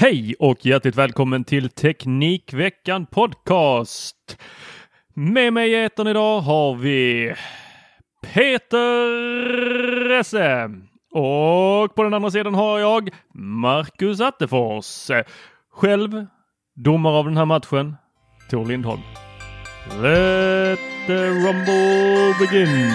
Hej och hjärtligt välkommen till Teknikveckan Podcast. Med mig i etern idag har vi Peter Esse. Och på den andra sidan har jag Marcus Attefors. Själv domare av den här matchen, Tor Lindholm. Let the rumble begin!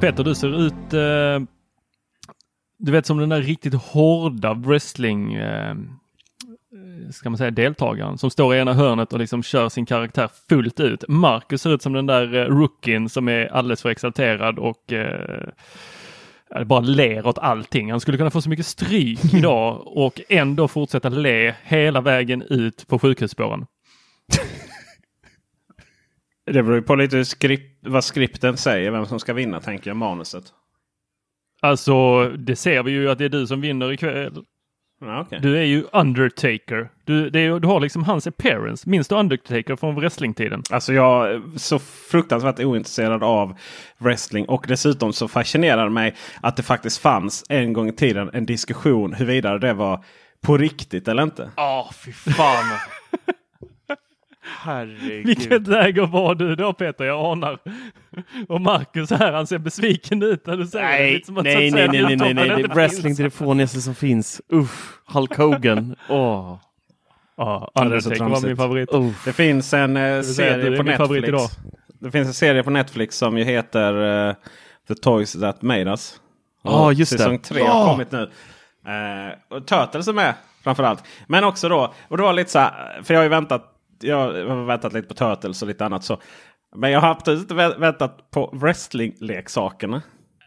Peter, du ser ut, eh, du vet som den där riktigt hårda wrestling, eh, ska man säga deltagaren som står i ena hörnet och liksom kör sin karaktär fullt ut. Marcus ser ut som den där eh, rookien som är alldeles för exalterad och eh, bara ler åt allting. Han skulle kunna få så mycket stryk idag och ändå fortsätta le hela vägen ut på sjukhusspåren. Det beror ju på lite skript, vad skripten säger, vem som ska vinna tänker jag, manuset. Alltså, det ser vi ju att det är du som vinner ikväll. Ja, okay. Du är ju Undertaker. Du, är, du har liksom hans appearance. Minns du Undertaker från wrestlingtiden? Alltså jag är så fruktansvärt ointresserad av wrestling och dessutom så fascinerar det mig att det faktiskt fanns en gång i tiden en diskussion huruvida det var på riktigt eller inte. Ja, oh, fy fan. Herregud. Vilket läge var du då Peter? Jag anar. Och Marcus här, han ser besviken ut när du säger nej, det. Lite som att nej, nej, nej, nej, nej, nej, det är wrestling till det fånigaste som finns. Uff, Hulk Hogan. Åh. Oh. Ja, Undertaker var min favorit. Oh. Det finns en eh, serie på Netflix. idag. Det finns en serie på Netflix som ju heter eh, The Toys That Made Us. Ja, Och just det. Säsong tre Ja. har kommit nu. Eh, och Turtles är med framförallt. Men också då, och det var lite så här, för jag har ju väntat, jag har väntat lite på Turtles och lite annat. Så, men jag har absolut inte vä- väntat på wrestlingleksakerna.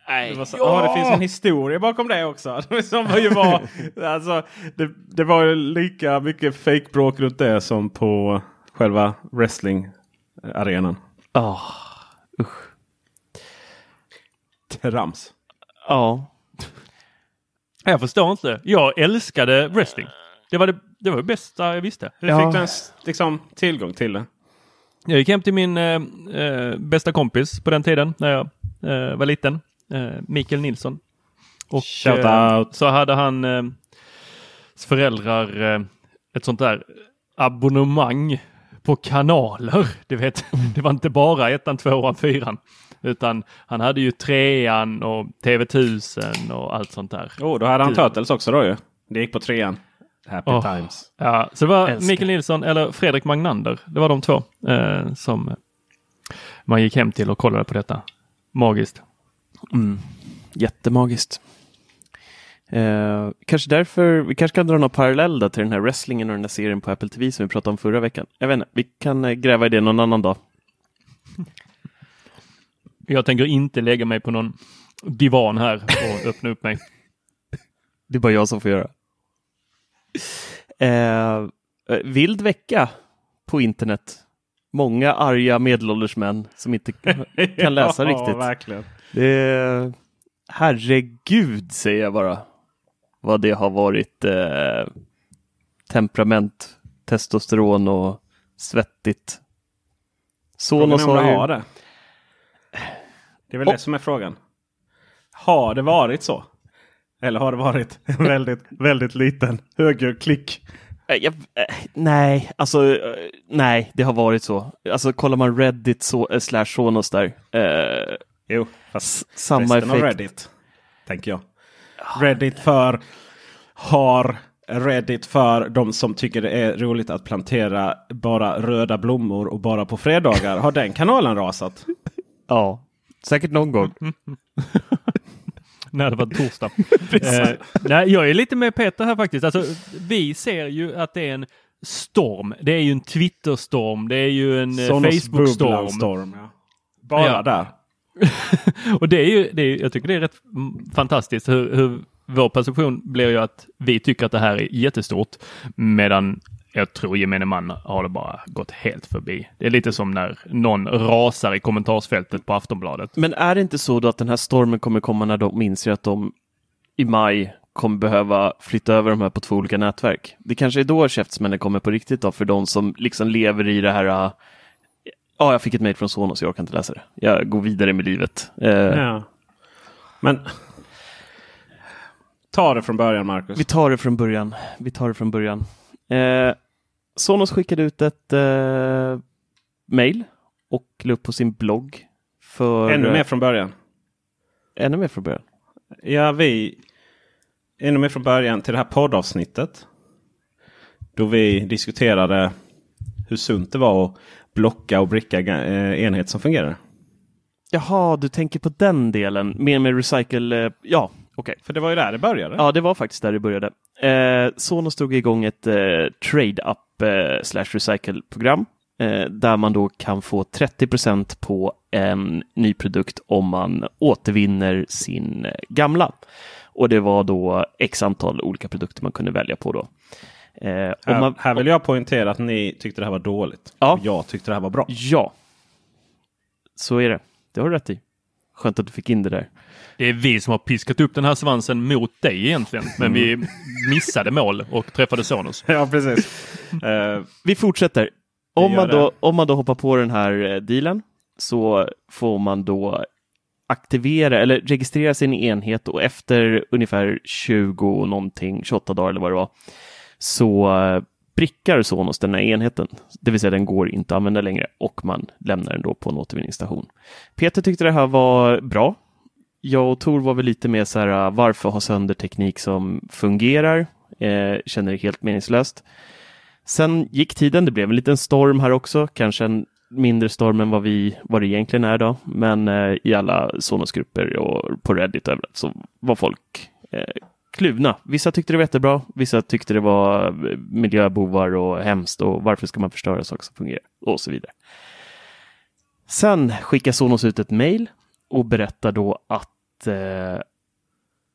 Det, var så, ja! det finns en historia bakom det också. Som ju var, alltså, det, det var ju lika mycket fake-bråk runt det som på själva wrestlingarenan. Oh. Usch. Trams. Ja. Jag förstår inte. Jag älskade wrestling. Det var det, det, var det bästa jag visste. Hur Ja. fick du ens liksom, tillgång till det? Jag gick hem till min eh, eh, bästa kompis på den tiden när jag eh, var liten. Eh, Mikael Nilsson. Och Shout eh, out. så hade han eh, föräldrar eh, ett sånt där abonnemang på kanaler. Du vet, det var inte bara ettan, tvåan, fyran. Utan han hade ju trean och TV1000 och allt sånt där. Oh, då hade han Kul. Turtles också då ju. Det gick på trean. Happy Åh. times. Ja, så det var Älskar. Mikael Nilsson eller Fredrik Magnander. Det var de två eh, som man gick hem till och kollade på detta. Magiskt. Mm. Jättemagiskt. Eh, kanske därför, vi kanske kan dra någon parallell då till den här wrestlingen och den här serien på Apple TV som vi pratade om förra veckan. Jag vet inte, vi kan eh, gräva i det någon annan dag. Jag tänker inte lägga mig på någon divan här och öppna upp mig. Det är bara jag som får göra. Eh, vild vecka på internet. Många arga medelålders män som inte kan läsa ja, riktigt. verkligen. Det herregud säger jag bara. Vad det har varit eh, temperament, testosteron och svettigt. Sonos har det ju... det. Det är väl Och- det som är frågan. Har det varit så? Eller har det varit en väldigt, väldigt liten högljudd klick? Eh, Jag, eh, nej, alltså eh, nej, det har varit så. Alltså kollar man Reddit så, slash Sonos där. Eh, Jo, fast samma resten av effekt. Reddit. Tänker jag. Reddit för har Reddit för de som tycker det är roligt att plantera bara röda blommor och bara på fredagar. Har den kanalen rasat? Ja, säkert någon gång. när det var torsdag. eh, nej, jag är lite med Peter här faktiskt. Alltså, vi ser ju att det är en storm. Det är ju en Twitter-storm. Det är ju en eh, Facebook-storm. Ja. Bara Ja. där. Och det är ju, det är, jag tycker det är rätt fantastiskt hur, hur vår perception blir ju att vi tycker att det här är jättestort. Medan jag tror gemene man har det bara gått helt förbi. Det är lite som när någon rasar i kommentarsfältet på Aftonbladet. Men är det inte så då att den här stormen kommer komma när de inser att de i maj kommer behöva flytta över de här på två olika nätverk? Det kanske är då käftsmännen kommer på riktigt då för de som liksom lever i det här äh, Ja, jag fick ett mejl från Sonos, jag kan inte läsa det. Jag går vidare med livet. Eh, Ja. Men ta det från början Marcus. Vi tar det från början. Vi tar det från början. Eh, Sonos skickade ut ett eh, mejl och la upp på sin blogg. För, Ännu mer från början. ännu mer från början. Ja, vi... Ännu mer från början till det här poddavsnittet. Då vi diskuterade hur sunt det var att blocka och bricka eh, enhet som fungerar. Jaha, du tänker på den delen. Mer med recycle. Eh, ja, okej. För det var ju där det började. Ja, det var faktiskt där det började. Eh, Sonos drog igång ett eh, trade-up eh, slash recycle-program eh, där man då kan få 30% på en ny produkt om man återvinner sin eh, gamla. Och det var då x antal olika produkter man kunde välja på då. Eh, Här, man, här vill jag poängtera att ni tyckte det här var dåligt. Ja. Jag tyckte det här var bra. Ja, så är det. Det har du rätt i. Skönt att du fick in det där. Det är vi som har piskat upp den här svansen mot dig egentligen. Men vi missade mål och träffade Sonos. Ja, precis. Eh, Vi fortsätter. Om man, då, om man då hoppar på den här eh, dealen så får man då aktivera eller registrera sin enhet och efter ungefär 20 någonting, 28 dagar eller vad det var, så eh, brickar Sonos den här enheten. Det vill säga den går inte att använda längre och man lämnar den då på en återvinningsstation. Peter tyckte det här var bra. Jag och Tor var väl lite mer så här, äh, varför ha sönder teknik som fungerar? Eh, känner det helt meningslöst. Sen gick tiden, det blev en liten storm här också, kanske en mindre storm än vad, vi, vad det egentligen är då. Men eh, i alla Sonos-grupper och på Reddit och överallt så var folk eh, kluvna. Vissa tyckte det var jättebra, vissa tyckte det var eh, miljöbovar och hemskt och varför ska man förstöra saker som fungerar och så vidare. Sen skickar Sonos ut ett mejl och berättar då att eh,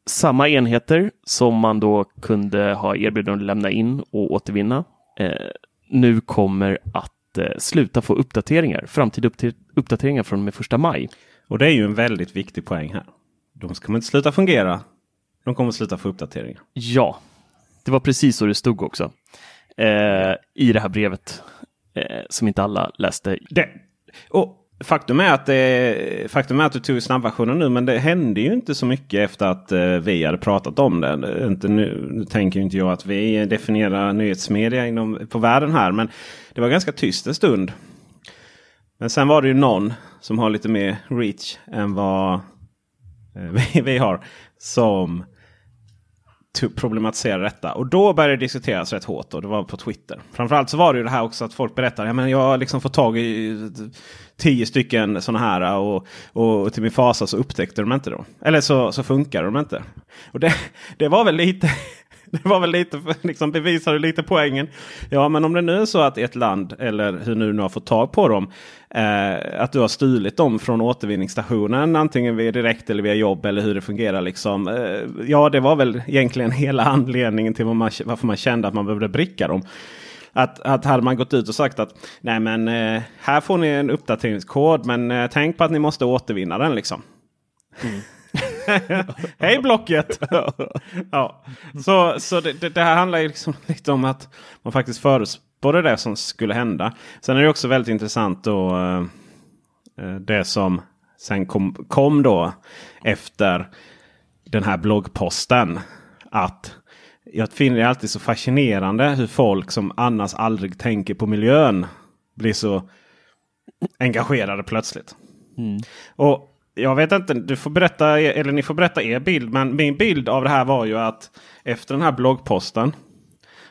samma enheter som man då kunde ha erbjudande att lämna in och återvinna eh, nu kommer att eh, sluta få uppdateringar, framtida uppdateringar från och med första maj. och det är ju en väldigt viktig poäng här. De kommer inte sluta fungera. De kommer sluta få uppdateringar. Ja, det var precis så det stod också eh, i det här brevet eh, som inte alla läste. Det, och faktum, är att det, faktum är att du tog snabbversionen nu men det hände ju inte så mycket efter att eh, vi hade pratat om det. Inte nu, nu tänker inte jag att vi definierar nyhetsmedia inom, på världen här. Men det var ganska tyst en stund. Men sen var det ju någon som har lite mer reach än vad eh, vi, vi har. Som problematisera detta. Och då började det diskuteras rätt hårt och det var på Twitter. Framförallt så var det ju det här också att folk berättar. Ja, men jag har liksom fått tag i eh, tio stycken sådana här eh, och, och till min fasa så upptäckte de inte dem. Eller så, så funkar de inte. Och det, det var väl lite det var väl lite, liksom bevisade lite poängen. Ja, men om det nu är så att ett land, eller hur nu, nu har fått tag på dem, eh, att du har stulit dem från återvinningsstationen, antingen via direkt eller via jobb eller hur det fungerar. Liksom. Eh, ja, det var väl egentligen hela anledningen till man, varför man kände att man behövde bricka dem. Att, att hade man gått ut och sagt att nej men eh, här får ni en uppdateringskod men eh, tänk på att ni måste återvinna den liksom. Mm. Hej Blocket! ja. Så, så det, det, här handlar ju liksom lite om att man faktiskt förutspådde det som skulle hända. Sen är det också väldigt intressant då eh, det som sen kom, kom då efter den här bloggposten. Att jag finner det alltid så fascinerande hur folk som annars aldrig tänker på miljön blir så engagerade plötsligt. Mm. Och jag vet inte, du får berätta, eller ni får berätta er bild. Men min bild av det här var ju att efter den här bloggposten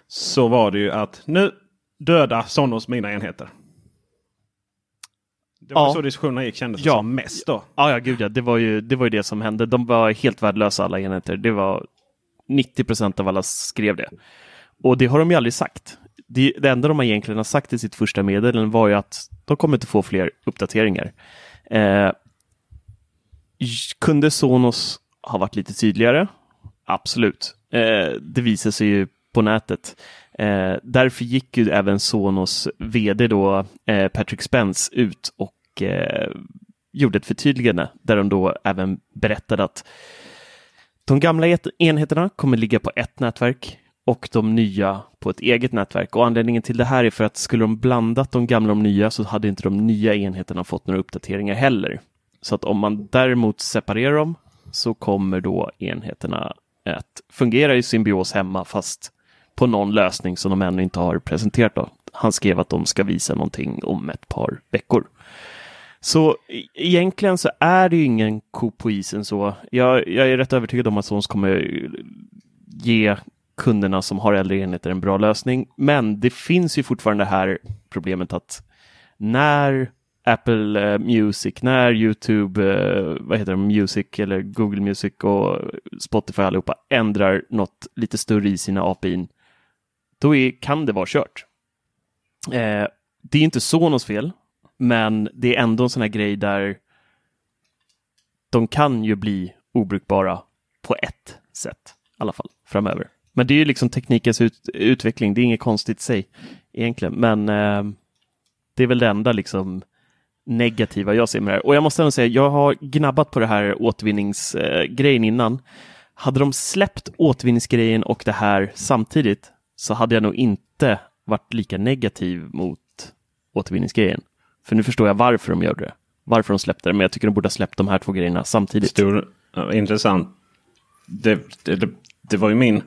så var det ju att nu döda Sonos mina enheter. Det var ja. så diskussionerna gick kändes ja. som mest då. Ja, ja, gud ja. Det var, ju, det var ju det som hände. De var helt värdelösa alla enheter. Det var 90 procent av alla skrev det. Och det har de ju aldrig sagt. Det, det enda de egentligen har sagt i sitt första meddelande var ju att de kommer inte få fler uppdateringar. Eh, kunde Sonos ha varit lite tydligare? Absolut. Eh, det visar sig ju på nätet. Eh, därför gick ju även Sonos vd då, eh, Patrick Spence ut och eh, gjorde ett förtydligande där de då även berättade att de gamla enheterna kommer ligga på ett nätverk och de nya på ett eget nätverk. Och anledningen till det här är för att skulle de blandat de gamla och de nya så hade inte de nya enheterna fått några uppdateringar heller. Så att om man däremot separerar dem så kommer då enheterna att fungera i symbios hemma fast på någon lösning som de ännu inte har presenterat. Då. Han skrev att de ska visa någonting om ett par veckor. Så e-, egentligen så är det ju ingen ko på isen så. Jag, jag är rätt övertygad om att Sons kommer ge kunderna som har äldre enheter en bra lösning. Men det finns ju fortfarande det här problemet att när Apple eh, Music, när YouTube, eh, vad heter det, Music eller Google Music och Spotify allihopa ändrar något lite större i sina API, då är, kan det vara kört. Eh, det är inte Sonos fel, men det är ändå en sån här grej där de kan ju bli obrukbara på ett sätt i alla fall framöver. Men det är ju liksom teknikens ut utveckling, det är inget konstigt i sig egentligen, men eh, det är väl det enda liksom negativa jag ser med det här. Och jag måste ändå säga, jag har gnabbat på det här återvinningsgrejen innan. Hade de släppt återvinningsgrejen och det här samtidigt så hade jag nog inte varit lika negativ mot återvinningsgrejen. För nu förstår jag varför de gjorde det. Varför de släppte det, men jag tycker de borde ha släppt de här två grejerna samtidigt. Stor, intressant. Det, det, det, det, var ju min...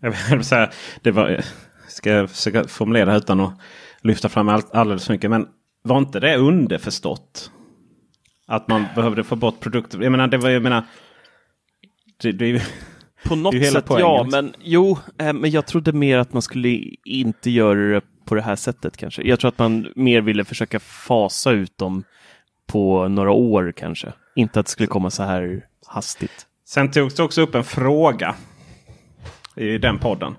Jag vill säga, det var... Ska jag försöka formulera utan att lyfta fram allt, alldeles för mycket. Men var inte det underförstått? Att man behövde få bort produkter. Jag menar, det var jag menar. Det, det, på något sätt poängen, ja, liksom. men jo, eh, men jag trodde mer att man skulle inte göra det på det här sättet kanske. Jag tror att man mer ville försöka fasa ut dem på några år kanske. Inte att det skulle komma så här hastigt. Sen togs det också upp en fråga i den podden.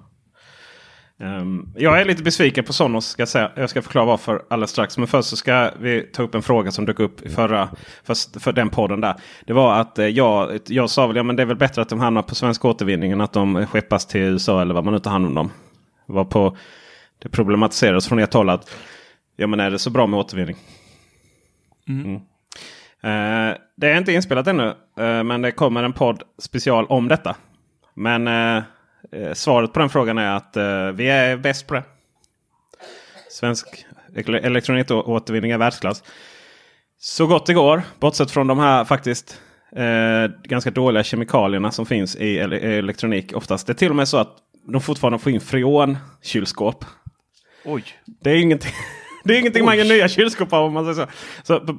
Um, jag är lite besviken på Sonos. Ska jag, säga. jag ska förklara varför alldeles strax. Men först så ska vi ta upp en fråga som dök upp i förra för, för den podden där. Det var att eh, jag, jag sa väl ja, men det är väl bättre att de hamnar på svensk återvinning än att de skeppas till USA eller vad man nu tar hand om dem. Var på, det problematiserades från ert håll att ja, men är det så bra med återvinning? Mm. Mm. Uh, det är inte inspelat ännu, uh, men det kommer en podd special om detta. Men uh, svaret på den frågan är att eh, vi är bäst på det. Svensk elektronikåtervinning är världsklass. Så gott det går. Bortsett från de här faktiskt eh, ganska dåliga kemikalierna som finns i ele elektronik oftast. Det är till och med så att de fortfarande får in freon-kylskåp. Oj. Det är ingenting. Det är ingenting man gör nya kylskåp av om man säger så. så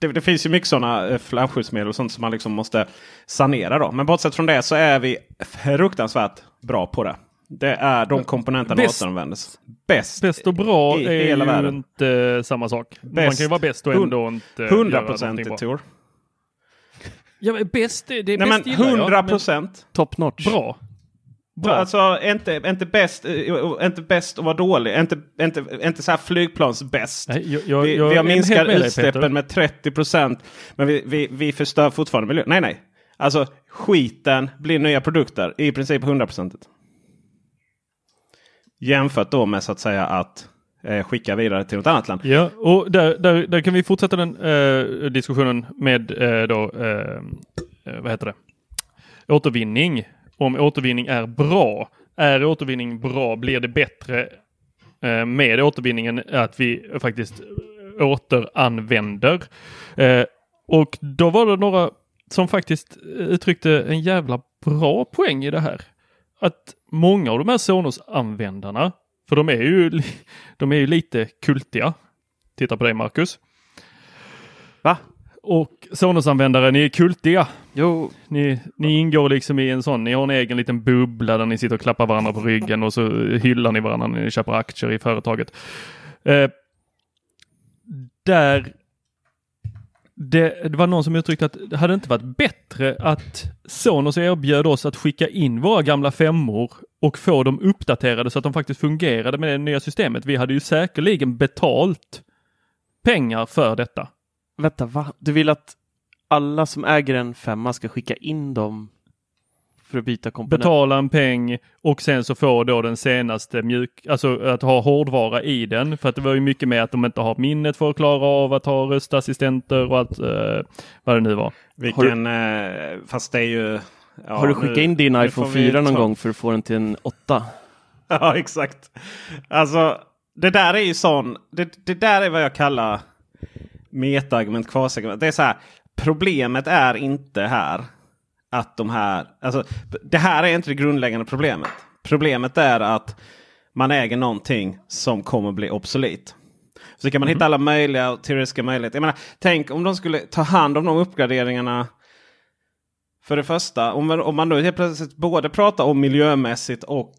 det, det, finns ju mycket sådana eh, flamskyddsmedel och sånt som man liksom måste sanera. Då. Men bortsett från det så är vi fruktansvärt bra på det. Det är de komponenterna bäst, återanvänds. Bäst, bäst och bra i, är hela ju världen. inte samma sak. Bäst, man kan ju vara bäst och ändå inte 100 procent Tor. Ja, bäst, det är Nej, bäst men 100 procent. Top notch. Bra. Bra. Alltså inte, inte bäst eh, inte bäst att vara dålig. Inte, inte, inte så här flygplansbäst. Vi, vi har minskat med utsläppen Peter. med 30 procent. Men vi, vi, vi förstör fortfarande miljön. Nej, nej. Alltså skiten blir nya produkter. I princip 100 procentigt. Jämfört då med så att säga att eh, skicka vidare till något annat land. Ja, och där, där, där kan vi fortsätta den eh, diskussionen med eh, då, eh, eh, vad heter det? Återvinning. Om återvinning är bra. Är återvinning bra? Blir det bättre eh, med återvinningen att vi faktiskt eh, återanvänder? Eh, och då var det några som faktiskt eh, uttryckte en jävla bra poäng i det här. Att många av de här Sonos-användarna, för de är ju, de är ju lite kultiga. Titta på dig Marcus. Va? Och Sonos-användare, ni är kultiga. Jo, Ni, ni ingår liksom i en sån, ni har en egen liten bubbla där ni sitter och klappar varandra på ryggen och så hyllar ni varandra när ni köper aktier i företaget. Eh, där det, det var någon som uttryckte att det hade inte varit bättre att Sonos erbjöd oss att skicka in våra gamla femmor och få dem uppdaterade så att de faktiskt fungerade med det nya systemet. Vi hade ju säkerligen betalt pengar för detta. Vänta, va? Du vill att alla som äger en femma ska skicka in dem för att byta komponent? betala en peng och sen så får då den senaste mjuk, alltså att ha hårdvara i den. För att det var ju mycket med att de inte har minnet för att klara av att ha röstassistenter och allt eh, vad det nu var. Vilken, eh, fast det är ju... ja, Har du skickat nu- in din iPhone får vi 4 någon ta- gång för att få den till en 8? Ja, exakt. Alltså, det där är ju sån. Det, det där är vad jag kallar metaargument, kvasargument. Det är så här. Problemet är inte här att de här. Alltså, det här är inte det grundläggande problemet. Problemet är att man äger någonting som kommer bli obsolet. Så kan man hitta alla möjliga teoretiska möjligheter. Jag menar, tänk om de skulle ta hand om de uppgraderingarna. För det första, om man, om man då helt plötsligt både pratar om miljömässigt och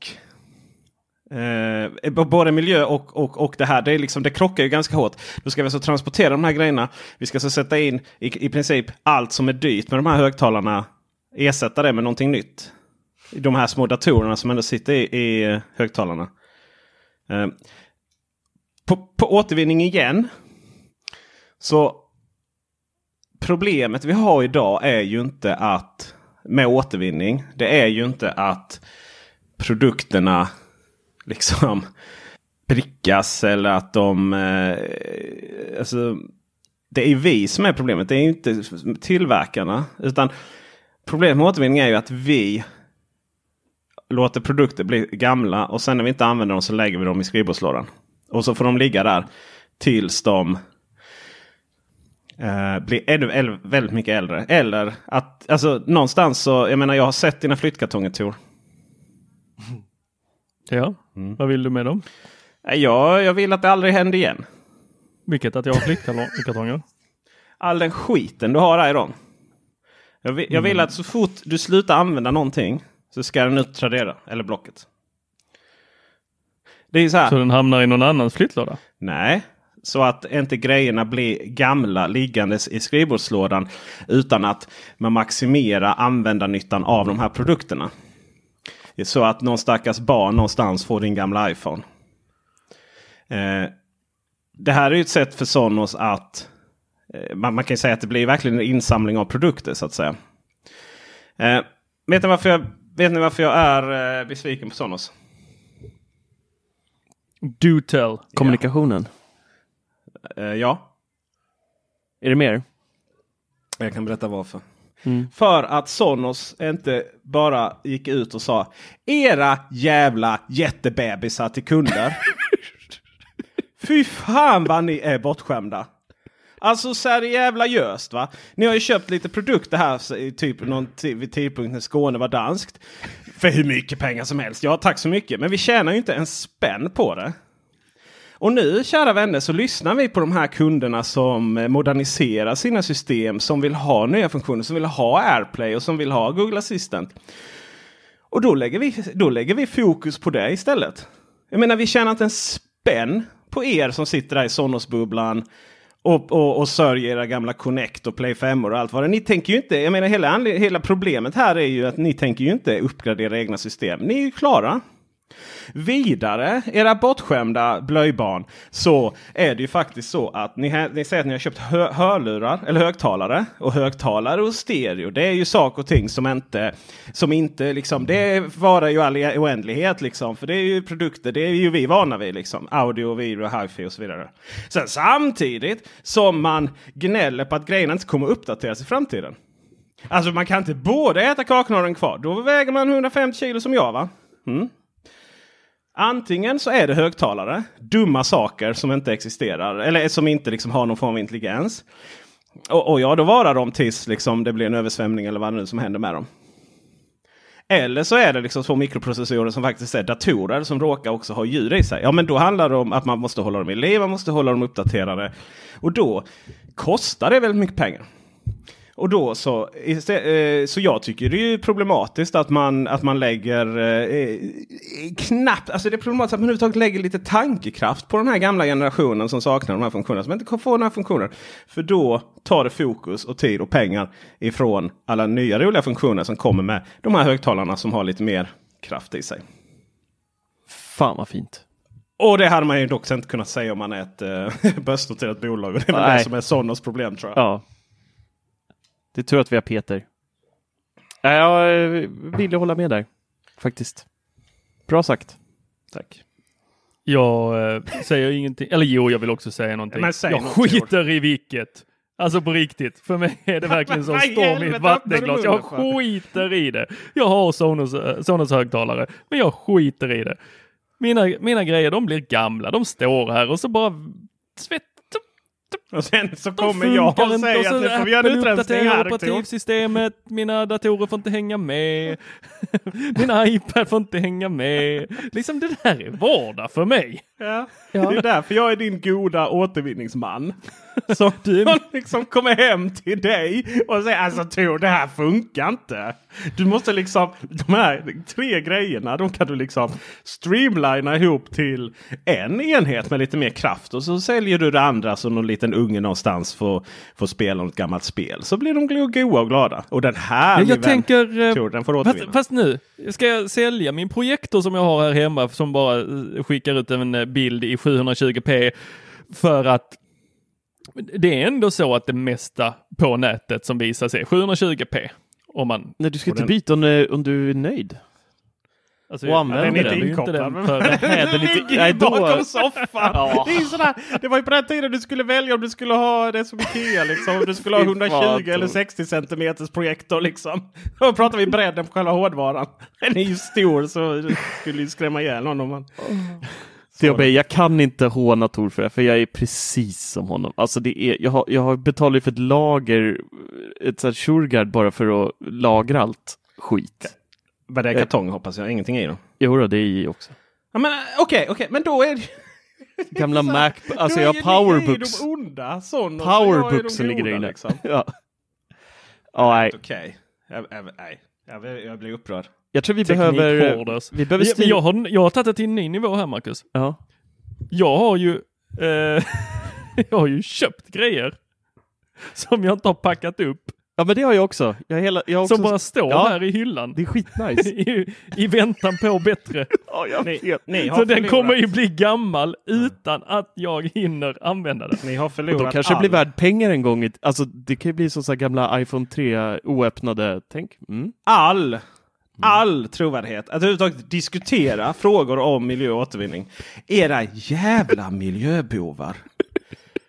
Eh, både miljö och, och, och det här. Det, är liksom, det krockar ju ganska hårt. Då ska vi alltså transportera de här grejerna. Vi ska alltså sätta in i, i princip allt som är dyrt med de här högtalarna. Ersätta det med någonting nytt. De här små datorerna som ändå sitter i, i eh, högtalarna. Eh, på, på återvinning igen. Så problemet vi har idag är ju inte att med återvinning. Det är ju inte att produkterna liksom prickas eller att de... Eh, alltså, det är vi som är problemet. Det är inte tillverkarna. Utan problemet med återvinning är ju att vi låter produkter bli gamla och sen när vi inte använder dem så lägger vi dem i skrivbordslådan. Och så får de ligga där tills de eh, blir ännu väldigt mycket äldre. Eller att alltså någonstans så, jag menar jag har sett dina flyttkartonger Tor. Ja, vad vill du med dem? Nej, Jag, jag vill att det aldrig händer igen. Vilket att jag har flyttkartonger. All den skiten du har där i dem. Jag vill, jag vill att så fort du slutar använda någonting så ska den ut Tradera eller Blocket. Det är så här. Så den hamnar i någon annans flyttlåda. Nej, så att inte grejerna blir gamla liggandes i skrivbordslådan utan att man maximerar användarnyttan av de här produkterna. Så att någon stackars barn någonstans får din gamla iPhone. Eh, det här är ju ett sätt för Sonos att eh, man, man kan ju säga att det blir verkligen en insamling av produkter så att säga. Eh, vet, ni varför jag, vet ni varför jag är eh, besviken på Sonos? Do tell. Kommunikationen. Eh, ja. Är det mer? Jag kan berätta varför. Mm. För att Sonos inte bara gick ut och sa Era jävla jättebebisar till kunder. Fy fan vad ni är bortskämda. Alltså seriöst va. Ni har ju köpt lite produkter här typ någon vid tidpunkt när Skåne var danskt. För hur mycket pengar som helst. Ja tack så mycket. Men vi tjänar ju inte en spänn på det. Och nu kära vänner så lyssnar vi på de här kunderna som eh, moderniserar sina system. Som vill ha nya funktioner, som vill ha AirPlay och som vill ha Google Assistant. Och då lägger vi, då lägger vi fokus på det istället. Jag menar vi tjänar inte en spänn på er som sitter där i Sonos-bubblan. och, och, och sörjer era gamla Connect och Play 5 och allt vad det Ni tänker ju inte, jag menar hela, hela problemet här är ju att ni tänker ju inte uppgradera egna system. Ni är ju klara. Vidare, era bortskämda blöjbarn, så är det ju faktiskt så att ni, ni säger att ni har köpt hö, hörlurar eller högtalare. Och högtalare och stereo, det är ju saker och ting som inte, som inte liksom, det varar ju all e-, oändlighet liksom. För det är ju produkter, det är ju vi vana vid liksom. Audio, video, hifi och så vidare. Sen samtidigt som man gnäller på att grejerna inte kommer uppdateras i framtiden. Alltså man kan inte både äta kakan och den kvar. Då väger man 150 kilo som jag va? Mm. Antingen så är det högtalare, dumma saker som inte existerar eller som inte liksom har någon form av intelligens. Och, och ja, då varar de tills liksom det blir en översvämning eller vad det nu som händer med dem. Eller så är det liksom två mikroprocessorer som faktiskt är datorer som råkar också ha ljud i sig. Ja, men då handlar det om att man måste hålla dem i liv, man måste hålla dem uppdaterade. Och då kostar det väldigt mycket pengar. Och då så, eh, så jag tycker det är problematiskt att man, att man lägger eh, knappt, alltså det är problematiskt att man överhuvudtaget lägger lite tankekraft på den här gamla generationen som saknar de här funktionerna. Som inte får några funktioner. För då tar det fokus och tid och pengar ifrån alla nya roliga funktioner som kommer med de här högtalarna som har lite mer kraft i sig. Fan vad fint. Och det hade man ju dock inte kunnat säga om man är ett eh, börsnoterat bolag. Och det är väl det som är Sonos problem tror jag. Ja. Det är tur att vi har Peter. Jag vill hålla med där, faktiskt. Bra sagt. Tack. Jag äh, säger ingenting, eller jo, jag vill också säga någonting. Men säg jag skiter ord. i vilket. Alltså på riktigt. För mig är det verkligen som storm i ett vattenglas. Jag skiter i det. Jag har Sonos, eh, Sonos högtalare, men jag skiter i det. Mina, mina grejer, de blir gamla. De står här och så bara svett, och sen så kommer jag och säger att nu får vi göra en utrensning här. operativsystemet, mina datorer får inte hänga med. Min iPad får inte hänga med. Liksom det där är vardag för mig. Ja, ja. det är därför jag är din goda återvinningsman. Som du liksom kommer hem till dig och säger alltså Tor det här funkar inte. Du måste liksom, de här tre grejerna de kan du liksom streamlina ihop till en enhet med lite mer kraft. Och så säljer du det andra så någon liten unge någonstans får, får spela något gammalt spel. Så blir de goa och glada. Och den här, jag tänker, eh, Tor, den får fast, fast nu ska jag sälja min projektor som jag har här hemma som bara eh, skickar ut en eh, bild i 720p för att det är ändå så att det mesta på nätet som visas är 720p. Om man, Nej, du ska inte den... byta om, om du är nöjd. Alltså, och använder den. Är inte den för den ligger då... bakom soffan. ja. det, är sådär, det var ju på den tiden du skulle välja om du skulle ha det som Ikea liksom. Om du skulle ha 120 eller 60 centimeters projektor liksom. Då pratar vi bredden på själva hårdvaran. Den är ju stor så du skulle ju skrämma ihjäl någon jag, jag kan inte håna Tor för det, för jag är precis som honom. Alltså det är, jag, har, jag har betalat för ett lager, ett sånt Shurgard bara för att lagra allt skit. Vad det är kartong hoppas jag, ingenting i dem? Jo, det är i också. Ja, men okej, okay, okay. men då är det Gamla Mac, alltså jag har powerbooks. sådana. Powerbooksen ligger där inne. Liksom. ja. Oh, nej. Okej, okay. nej. Jag, jag blir upprörd. Jag tror vi behöver... Vi behöver styr... jag, har, jag har tagit det till en ny nivå här Marcus. Ja. Jag har ju, eh, jag har ju köpt grejer som jag inte har packat upp. Ja men det har jag också. Jag hela, jag också... Som bara står ja, här i hyllan. Det är skitnice. I, I väntan på bättre. ja, jag vet. Ni, Så den kommer ju bli gammal utan att jag hinner använda den. Ni har förlorat De kanske all. blir värd pengar en gång. Alltså det kan ju bli som så gamla iPhone 3 oöppnade. Tänk. Mm. All all trovärdighet att överhuvudtaget diskutera frågor om miljö och återvinning. Era jävla miljöbovar.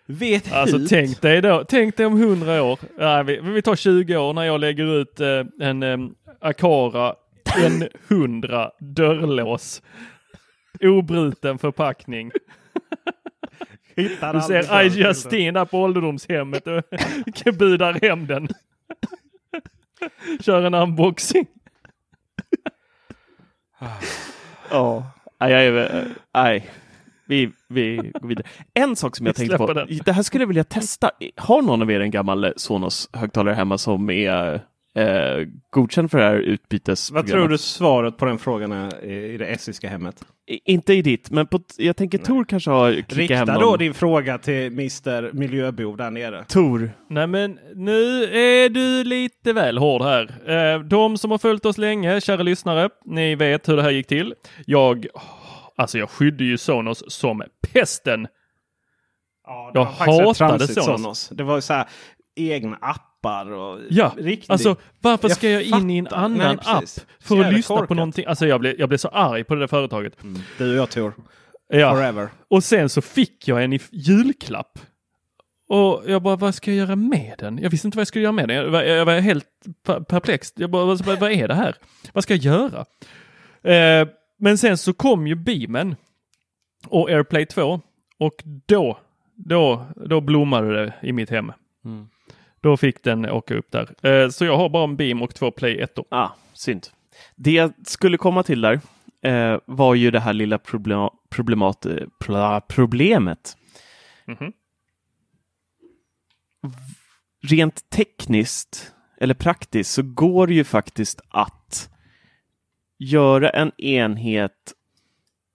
Vet alltså hut. tänk dig då, tänk dig om 100 år, nej, vi, vi tar 20 år när jag lägger ut eh, en eh, Akara N100 dörrlås. Obruten förpackning. du ser I Justin där på ålderdomshemmet och budar hem den. Kör en unboxing. Ja, nej, nej. Vi, vi går vidare. En sak som jag tänkte på. Den. Det här skulle jag vilja testa. Har någon av er en gammal Sonos högtalare hemma som är eh, godkänd för det här Vad utbytesprogrammet. tror du svaret på den frågan är i det essiska hemmet? I- Inte i ditt, men på, jag tänker Tor kanske har klickat hem Rikta någon. då din fråga till Mr Miljöbov där nere. Tor, Nej men nu är du lite väl hård här. Eh, De som har följt oss länge, kära lyssnare, ni vet hur det här gick till. Jag, alltså jag skydde ju Sonos som pesten. Ja, Jag hatade Sonos. Sonos. Det var ju så här egna appar och Ja, riktigt. alltså varför Jag ska jag in i en fattar. annan Nej, app för att lyssna på korkat. någonting? Alltså jag blev, jag blev så arg på det där företaget. Du och jag Tor. Ja. Forever. Och sen så fick jag en i julklapp. Och jag bara, vad ska jag göra med den? Jag visste inte vad jag skulle göra med den. Jag var, jag var helt per- perplex. Jag bara, vad, vad är det här? Vad ska jag göra? Eh, men sen så kom ju Beamen och AirPlay 2 och då, då, då blommade det i mitt hem. Då fick den åka upp där. Eh, så jag har bara en Beam och två Play 1 ah, synd. Det jag skulle komma till där eh, var ju det här lilla problem, problemat, problemet. Mhm. Rent tekniskt eller praktiskt så går det ju faktiskt att göra en enhet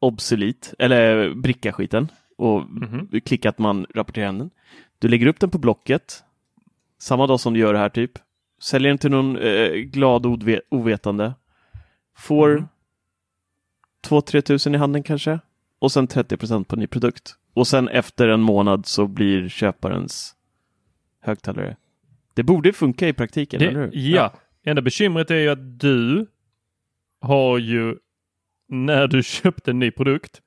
obsolet eller bricka skiten och Mhm. klicka att man rapporterar hem den. Du lägger upp den på Blocket samma dag som du gör det här typ. Säljer den till någon eh, glad odve- ovetande. Får Mhm. 2-3 tusen i handen kanske. Och sen 30% på ny produkt. Och sen efter en månad så blir köparens högtalare. Det borde funka i praktiken, eller Det, hur? ja. enda bekymret är ju att du har ju när du köpte en ny produkt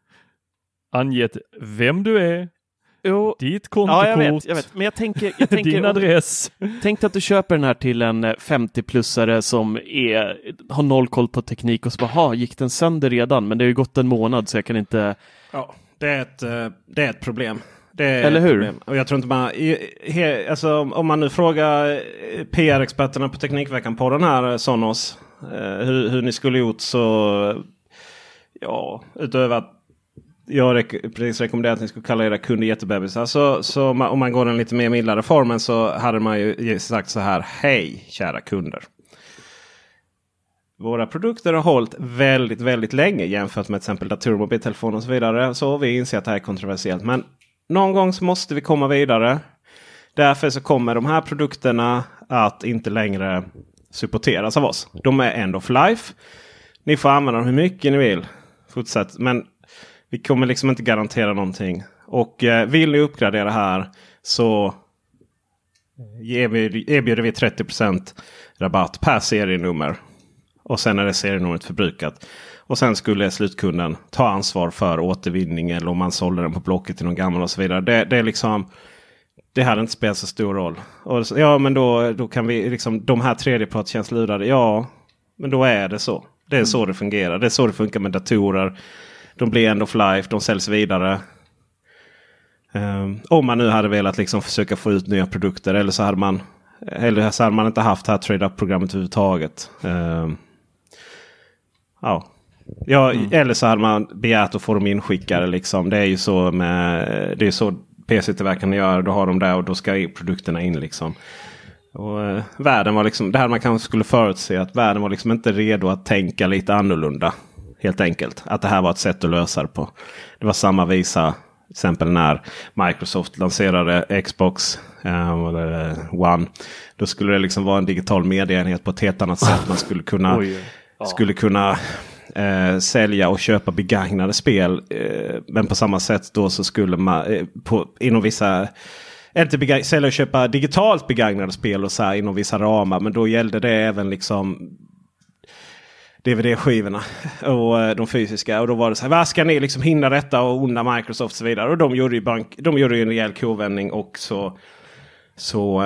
angett vem du är, Jo, ditt kontokort, ja, jag vet, jag vet. Men jag tänker, jag tänker din adress. Tänk att du köper den här till en eh, 50-plussare som är, har noll koll på teknik och så bara, "Ha, gick den sönder redan? Men det har ju gått en månad så jag kan inte... Ja, det är ett, eh, det är ett problem. Det är Eller hur? Och jag tror inte man... he, alltså, om- man nu frågar eh, PR-experterna på Teknikveckan på den här eh, Sonos. Eh, hur, hur ni skulle gjort så... Ja, utöver att jag rek precis rekommenderar att ni skulle kalla era kunder jättebebisar. Så, så om man går den lite mer mildare formen så hade man ju sagt så här. Hej kära kunder. Våra produkter har hållit väldigt, väldigt länge jämfört med till exempel datorer, mobiltelefoner och så vidare. Så vi inser att det här är kontroversiellt. Men någon gång så måste vi komma vidare. Därför så kommer de här produkterna att inte längre supporteras av oss. De är end of life. Ni får använda dem hur mycket ni vill. Fortsätt. Men vi kommer liksom inte garantera någonting. Och eh, vill ni uppgradera här så erbjuder, erbjuder vi 30% rabatt per serienummer. Och sen är det serienumret förbrukat. Och sen skulle slutkunden ta ansvar för återvinning eller om man sålde den på Blocket till någon gammal och så vidare. Det, det är liksom det hade inte spelat så stor roll. Och, ja men då, då kan vi liksom de här tredjepart känns lurade. Ja men då är det så. Det är så det fungerar. Det är så det funkar med datorer. De blir end of life. De säljs vidare. Ehm, om man nu hade velat liksom försöka få ut nya produkter. Eller så hade man, eller så hade man inte haft det här trade-up-programmet överhuvudtaget. Ehm, ja. Ja, Eller så hade man begärt att få dem inskickade. Liksom. Det är ju så med det är så PC-tillverkarna gör. Då har de det och då ska produkterna in. Liksom. Och, eh, världen var liksom, det här man kanske skulle förutse. Att världen var liksom inte redo att tänka lite annorlunda. Helt enkelt. Att det här var ett sätt att lösa det på. Det var samma visa. Till exempel när Microsoft lanserade Xbox eh, eller One. Då skulle det liksom vara en digital medieenhet på ett helt annat sätt. Man skulle kunna, Oj, oj. skulle kunna eh, sälja och köpa begagnade spel. Eh, men på samma sätt då så skulle man eh, på, inom vissa inte bega- sälja och köpa digitalt begagnade spel och så här inom vissa ramar. Men då gällde det även liksom DVD-skivorna och eh, de fysiska. Och då var det så här, vad ska ni liksom hinna detta och onda Microsoft och så vidare. Och de gjorde ju, bank, de gjorde ju en rejäl kovändning och så... så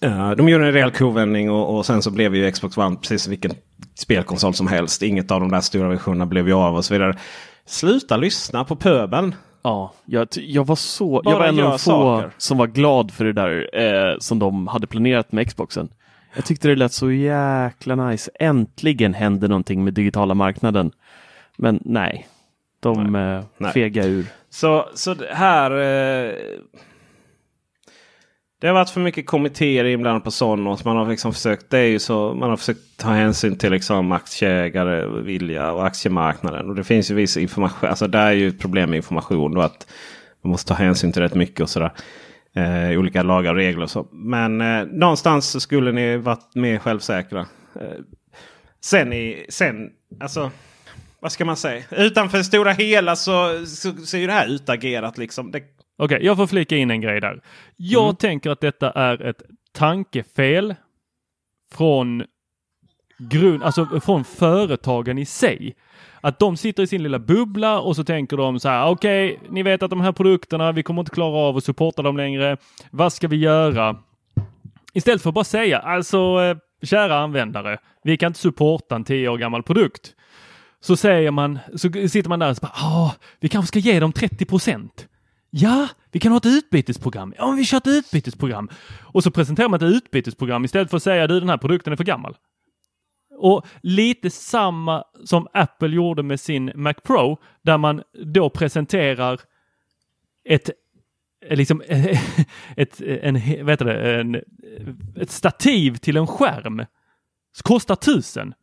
eh, de gjorde en rejäl kovändning och, och sen så blev ju Xbox One precis vilken spelkonsol som helst. Inget av de där stora versionerna blev ju av och så vidare. Sluta lyssna på pöbeln. Ja, jag, jag var så, Bara jag var en av de få saker. som var glad för det där eh, som de hade planerat med Xboxen. Jag tyckte det lät så jäkla nice. Äntligen hände någonting med digitala marknaden. Men nej, de eh, Nej. fega ur. Så, så här... Eh, Det har varit för mycket kommittéer inblandade på Sonos. Man har liksom försökt, det är ju så, man har försökt ta hänsyn till liksom aktieägare vilja och aktiemarknaden. Och det finns ju viss information. Alltså där är ju ett problem med information. Då att man måste ta hänsyn till rätt mycket och sådär. Eh, olika lagar och regler och så. Men eh, någonstans så skulle ni varit mer självsäkra. Eh, sen, i, sen, alltså vad ska man säga? Utanför det stora hela så, så, så är det här utagerat. Liksom. Det... Okej, okay, jag får flika in en grej där. Jag Mm. tänker att detta är ett tankefel från grund, alltså från företagen i sig. Att de sitter i sin lilla bubbla och så tänker de så här, okej, ni vet att de här produkterna, vi kommer inte klara av att supporta dem längre. Vad ska vi göra? Istället för att bara säga, alltså eh, kära användare, vi kan inte supporta en tio år gammal produkt. Så säger man, så sitter man där och så bara, ah, vi kanske ska ge dem 30 procent. Ja, vi kan ha ett utbytesprogram. Ja, men vi kör ett utbytesprogram. Och så presenterar man ett utbytesprogram istället för att säga du den här produkten är för gammal. Och lite samma som Apple gjorde med sin Mac Pro där man då presenterar ett liksom ett, en, vet det, en, ett stativ till en skärm. Så kostar tusen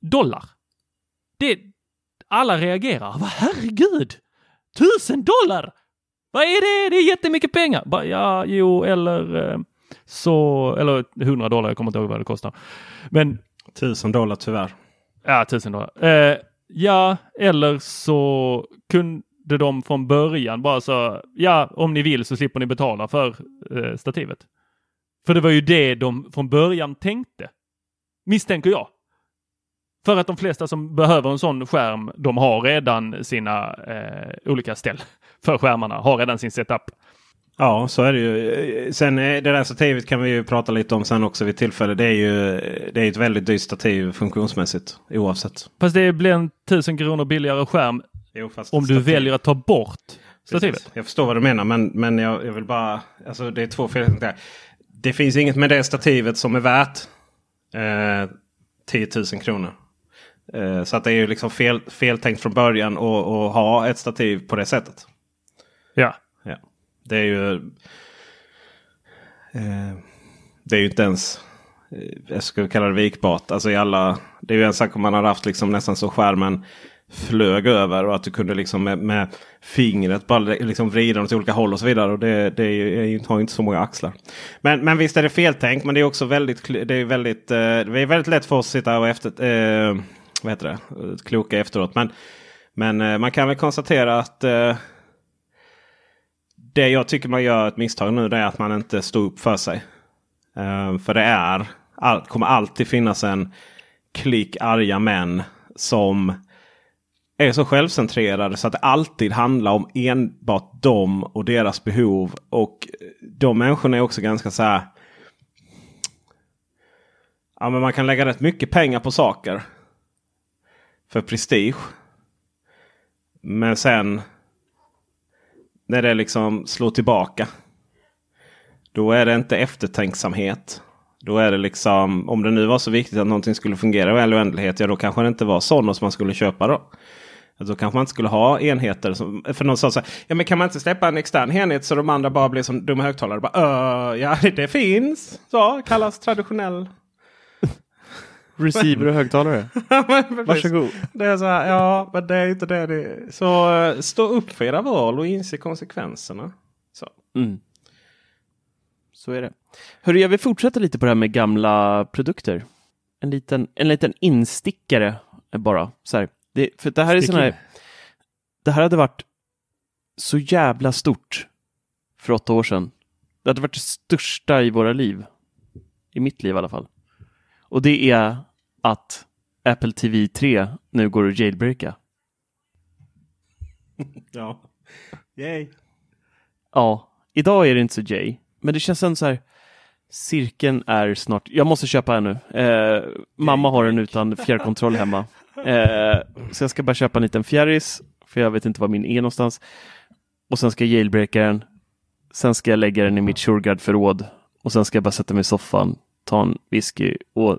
dollar. Det, alla reagerar. Vad herregud! Tusen dollar! Vad är det? Det är jättemycket pengar. Bara, ja, jo, eller eh, så, eller 100 dollar. Jag kommer inte ihåg vad det kostar. Men Tusen dollar tyvärr. Ja, tusen dollar. Eh, ja, eller så kunde de från början bara så, ja, om ni vill så slipper ni betala för eh, stativet. För det var ju det de från början tänkte. Misstänker jag. För att de flesta som behöver en sån skärm, de har redan sina eh, olika ställ för skärmarna, har redan sin setup. Ja, så är det ju. Sen eh, det där stativet kan vi ju prata lite om sen också vid tillfälle. Det är ju det är ett väldigt dyrt stativ funktionsmässigt oavsett. Fast det blir en tusen kronor billigare skärm Jo, om du stativ- väljer att ta bort stativet. Precis. Jag förstår vad du menar men, men jag, jag vill bara... Alltså det är två fel. Det finns inget med det stativet som är värt eh, 10 000 kronor. Eh, så att det är ju liksom fel, feltänkt från början att ha ett stativ på det sättet. Ja. Det är ju... Eh, det är ju inte ens... Eh, jag skulle kalla det vikbart. Alltså i alla, det är ju en sak om man har haft liksom nästan så skärmen flög över och att du kunde liksom med, med fingret bara liksom vrida åt olika håll och så vidare. Och det, det är ju, är har ju inte så många axlar. Men, men visst är det feltänkt. Men det är också väldigt, det är väldigt, eh, det är väldigt lätt för oss att sitta och efter, eh, vad heter det? Kloka efteråt. Men, men eh, man kan väl konstatera att eh, det jag tycker man gör ett misstag nu det är att man inte står upp för sig. Eh, för det är, all, kommer alltid finnas en klick arga män som är så självcentrerade så att det alltid handlar om enbart dem och deras behov. Och de människorna är också ganska så här. Ja, men man kan lägga rätt mycket pengar på saker. För prestige. Men sen när det liksom slår tillbaka. Då är det inte eftertänksamhet. Då är det liksom, om det nu var så viktigt att någonting skulle fungera i all oändlighet, ja då kanske det inte var sådana som man skulle köpa då. Då kanske man inte skulle ha enheter. Som, för någon sa så här, ja men kan man inte släppa en extern enhet så de andra bara blir som dumma högtalare? Bara, ja det finns. Så kallas traditionell. Receiver och högtalare. Varsågod. Det är så här, ja men det är inte det det är. Så eh, stå upp för era val och inse konsekvenserna. Så. Mm. Så är det. Hörru, jag vill fortsätta lite på det här med gamla produkter. En liten, en liten instickare bara. Så här. Det, för det här är sån här. Det här hade varit så jävla stort för åtta år sedan. Det hade varit det största i våra liv. I mitt liv i alla fall. Och det är att Apple TV 3 nu går att jailbreaka. Ja. Yay. Ja, idag är det inte så Jay, men det känns ändå så här. Cirkeln är snart. Jag måste köpa en nu. Eh, mamma har en utan fjärrkontroll hemma. Eh, så jag ska bara köpa en liten fjärris, för jag vet inte var min är någonstans. Och sen ska jag jailbreaka den. Sen ska jag lägga den i mitt Shurgard-förråd. Och sen ska jag bara sätta mig i soffan, ta en whisky och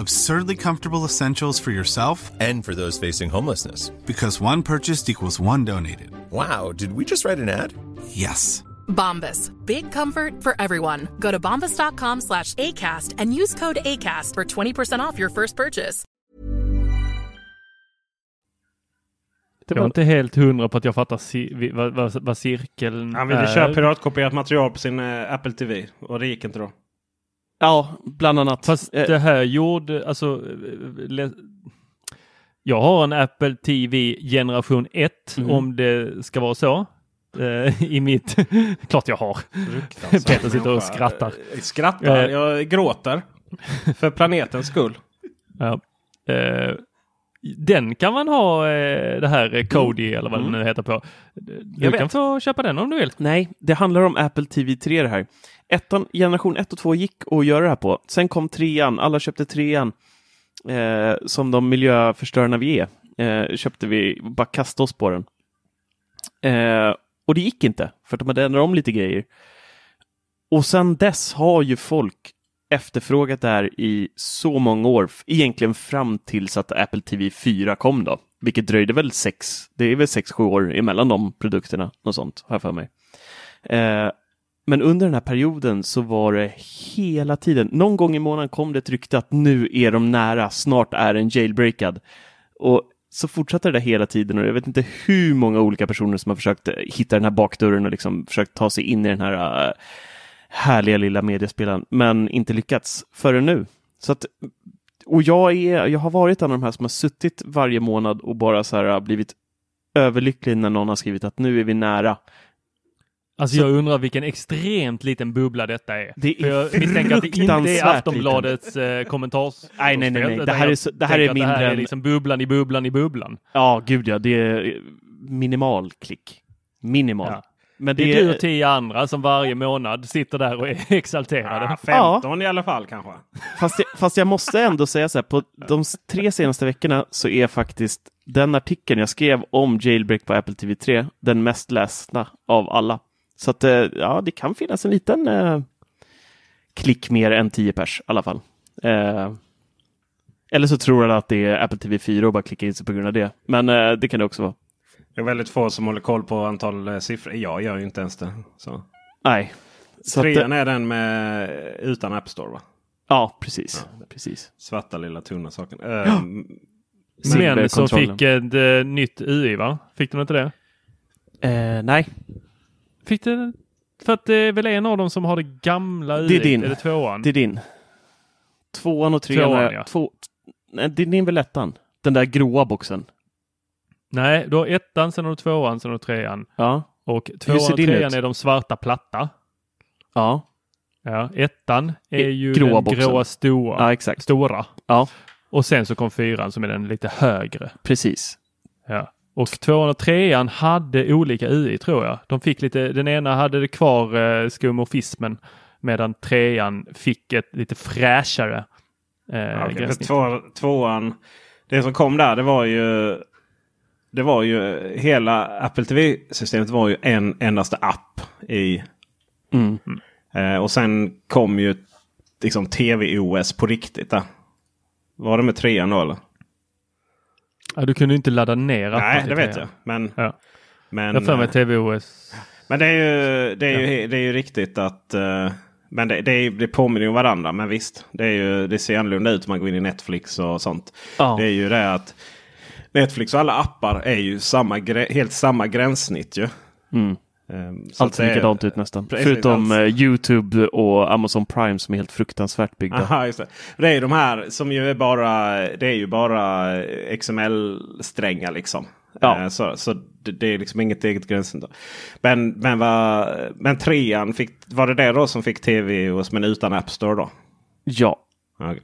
Absurdly comfortable essentials for yourself And for those facing homelessness. because one purchased equals one donated. Wow, did we just write an ad? Yes. Bombas. Big comfort for everyone. Go to bombas.com slash ACAST and use code ACAST for 20% off your first purchase. Det var, inte helt hundra på att jag fattar ci- vad, vad, vad cirkeln Han ville är. köra piratkopierat material på sin eh, Apple TV och det gick inte då. Ja, bland annat. Fast Eh, det här gjorde, alltså, eh, le- jag har en Apple TV generation 1 Mhm. om det ska vara så. Eh, I mitt, klart jag har. Peter sitter och skrattar. Skrattar? Jag gråter. För planetens skull. Ja. Eh, den kan man ha eh, det här eh, Kodi eller vad Mm. det nu heter på. Du Jag kan vet. få köpa den om du vill. Nej, det handlar om Apple TV 3 det här. Ettan, generation 1 och 2 gick att göra det här på. Sen kom trean, alla köpte trean. Eh, som de miljöförstörarna vi är. Eh, köpte vi, bara kastade oss på den. Eh, och det gick inte, för att de hade ändrat om lite grejer. Och sen dess har ju folk efterfrågat det här i så många år, egentligen fram tills att Apple TV 4 kom då, vilket dröjde väl sex, det är väl sex, sju år emellan de produkterna, något sånt, har jag för mig. Eh, men under den här perioden så var det hela tiden, någon gång i månaden kom det ett rykte att nu är de nära, snart är den jailbreakad. Och så fortsatte det där hela tiden och jag vet inte hur många olika personer som har försökt hitta den här bakdörren och liksom försökt ta sig in i den här eh, härliga lilla mediespelaren, men inte lyckats förrän nu. Så att, och jag, är, jag har varit en av de här som har suttit varje månad och bara så här har blivit överlycklig när någon har skrivit att nu är vi nära. Alltså Så- jag undrar vilken extremt liten bubbla detta är. Det För jag är misstänker att det inte är Aftonbladets eh, kommentars... Nej, nej, nej, nej. Det här är så- det här är mindre Det här är liksom bubblan i bubblan i bubblan. Ja, gud ja, det är minimal klick. Minimal. Ja. Men Det är du och tio andra som varje månad sitter där och är exalterade. Ja, 15 i alla fall kanske. Fast jag, fast jag måste ändå säga så här, på de tre senaste veckorna så är faktiskt den artikeln jag skrev om Jailbreak på Apple TV 3 den mest lästa av alla. Så att, eh, ja, det kan finnas en liten eh, klick mer än 10 pers i alla fall. Eh, eller så tror alla att det är Apple TV 4 och bara klickar in sig på grund av det. Men eh, det kan det också vara. Det är väldigt få som håller koll på antal eh, siffror. Jag gör ju inte ens det. Så. Nej. Så eh, Trean är den med, utan App Store va? ja, precis. precis. Svarta lilla tunna saken. Ehm, Men som fick ett eh, nytt UI va? Fick de inte det? Eh, nej, Fick det? För att det är väl en av dem som har det gamla UI? Det är din. Är det tvåan? det är din. Tvåan och trean. Tvåan, är- ja. två, nej, det är din väl ettan? Den där gråa boxen. Nej, du har ettan, sen har du tvåan, sen har du trean. Ja. Och tvåan och trean ut? är de svarta platta. Ja, Ja, ettan är ju gråa den boxen. gråa stora. ja exakt. stora. Ja, Och sen så kom fyran som är den lite högre. precis. Ja. Och tvåan och trean hade olika UI tror jag. De fick lite, den ena hade det kvar eh, skomorfismen medan trean fick ett lite fräschare eh, Ja, gränssnitt. två, tvåan, det som kom där det var ju det var ju hela Apple TV-systemet var ju en endaste app i. Mm. Eh, och sen kom ju liksom TV-OS på riktigt. Där. Var det med trean då eller? Ja, du kunde inte ladda ner appen Nej, det vet jag. Men, Ja. men, Jag för mig eh, TVOS. men det är ju, det är ju, det är ju riktigt att eh, men det, det, är, det påminner om varandra. Men visst, det, är ju, det ser annorlunda ut om man går in i Netflix och sånt. Ja. Det är ju det att Netflix och alla appar är ju samma, helt samma gränssnitt ju. Mm. Ehm, så Allt ser likadant ut nästan. Precis, Förutom allt. eh, Youtube och Amazon Prime som är helt fruktansvärt byggda. Aha, det. det är ju de här som ju är bara, det är ju bara XML-strängar liksom. Ja. Eh, Så, så det, det är liksom inget eget gränssnitt. Men, men, vad, men trean, fick, var det det då som fick tv OS men utan App Store då? Ja. Okej.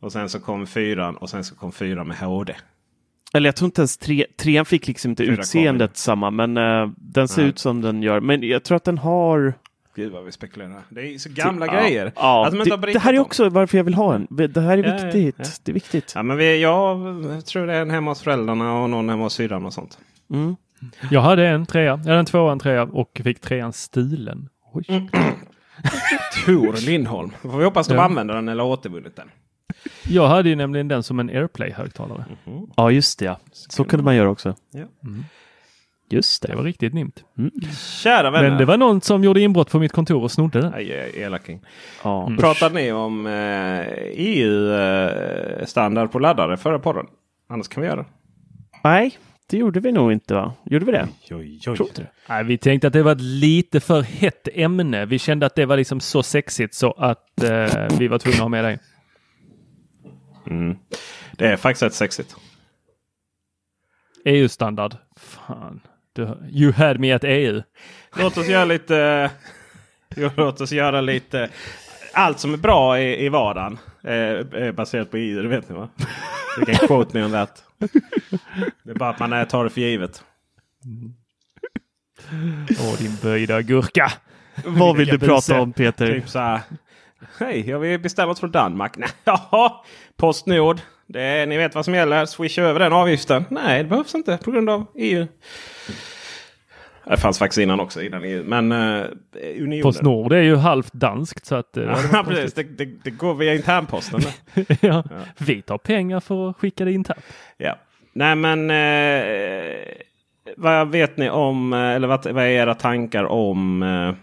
Och sen så kom fyran och sen så kom fyran med HD. Eller jag tror inte ens tre, trean fick liksom inte Fyra utseendet samma, men eh, den ser Nej. ut som den gör. Men jag tror att den har... Gud vad vi spekulerar. Det är så gamla Ja, grejer. Ja, har det, det här är också varför jag vill ha en. Det här är Ja, ja, viktigt. ja. Det är viktigt. Ja, men vi, jag tror det är en hemma hos föräldrarna och någon hemma hos syrran och sånt. Mm. Jag hade en trea, eller en tvåa, en trea och fick trean stulen. Oj. Mm. Tor Lindholm. Då får vi hoppas de Ja. använder den eller återvunnit den. Jag hade ju nämligen den som en AirPlay-högtalare. Ja, just det. Ja. Så kunde man göra också. Ja. Just Det det. var riktigt nimt. Kära vänner. Men det var någon som gjorde inbrott på mitt kontor och snodde den. Aj, elaking. Ja. Mm. Pratade ni om eh, EU-standard på laddare förra podden? Annars kan vi göra det. Nej, det gjorde vi nog inte va? Gjorde vi det? Oj, oj. Det. Nej, vi tänkte att det var ett lite för hett ämne. Vi kände att det var liksom så sexigt så att eh, vi var tvungna att ha med dig. Mm. Det är faktiskt rätt sexigt. EU-standard. Fan. Du, you had me at EU. Låt oss göra lite... Låt oss göra lite... Allt som är bra i, i vardagen eh, är baserat på EU. Det vet ni va? You can quote me on that. Det är bara att man tar det för givet. Åh, din böjda gurka. Vad vill du prata om Peter? Typ så här. Hej, jag vill beställa från Danmark. Nej, Jaha, Postnord. Det är, ni vet vad som gäller. Swisha över den avgiften. Nej, det behövs inte på grund av EU. Det fanns faktiskt innan också, innan EU. Men uh, unionen. Postnord är ju halvt danskt så att... eh, det Ja, varit precis. Det, det, det går via internposten. konstigt. ja. Vi tar pengar för att skicka det internt. ja. Nej, men eh, vad vet ni om, eh, eller vad, vad är era tankar om eh,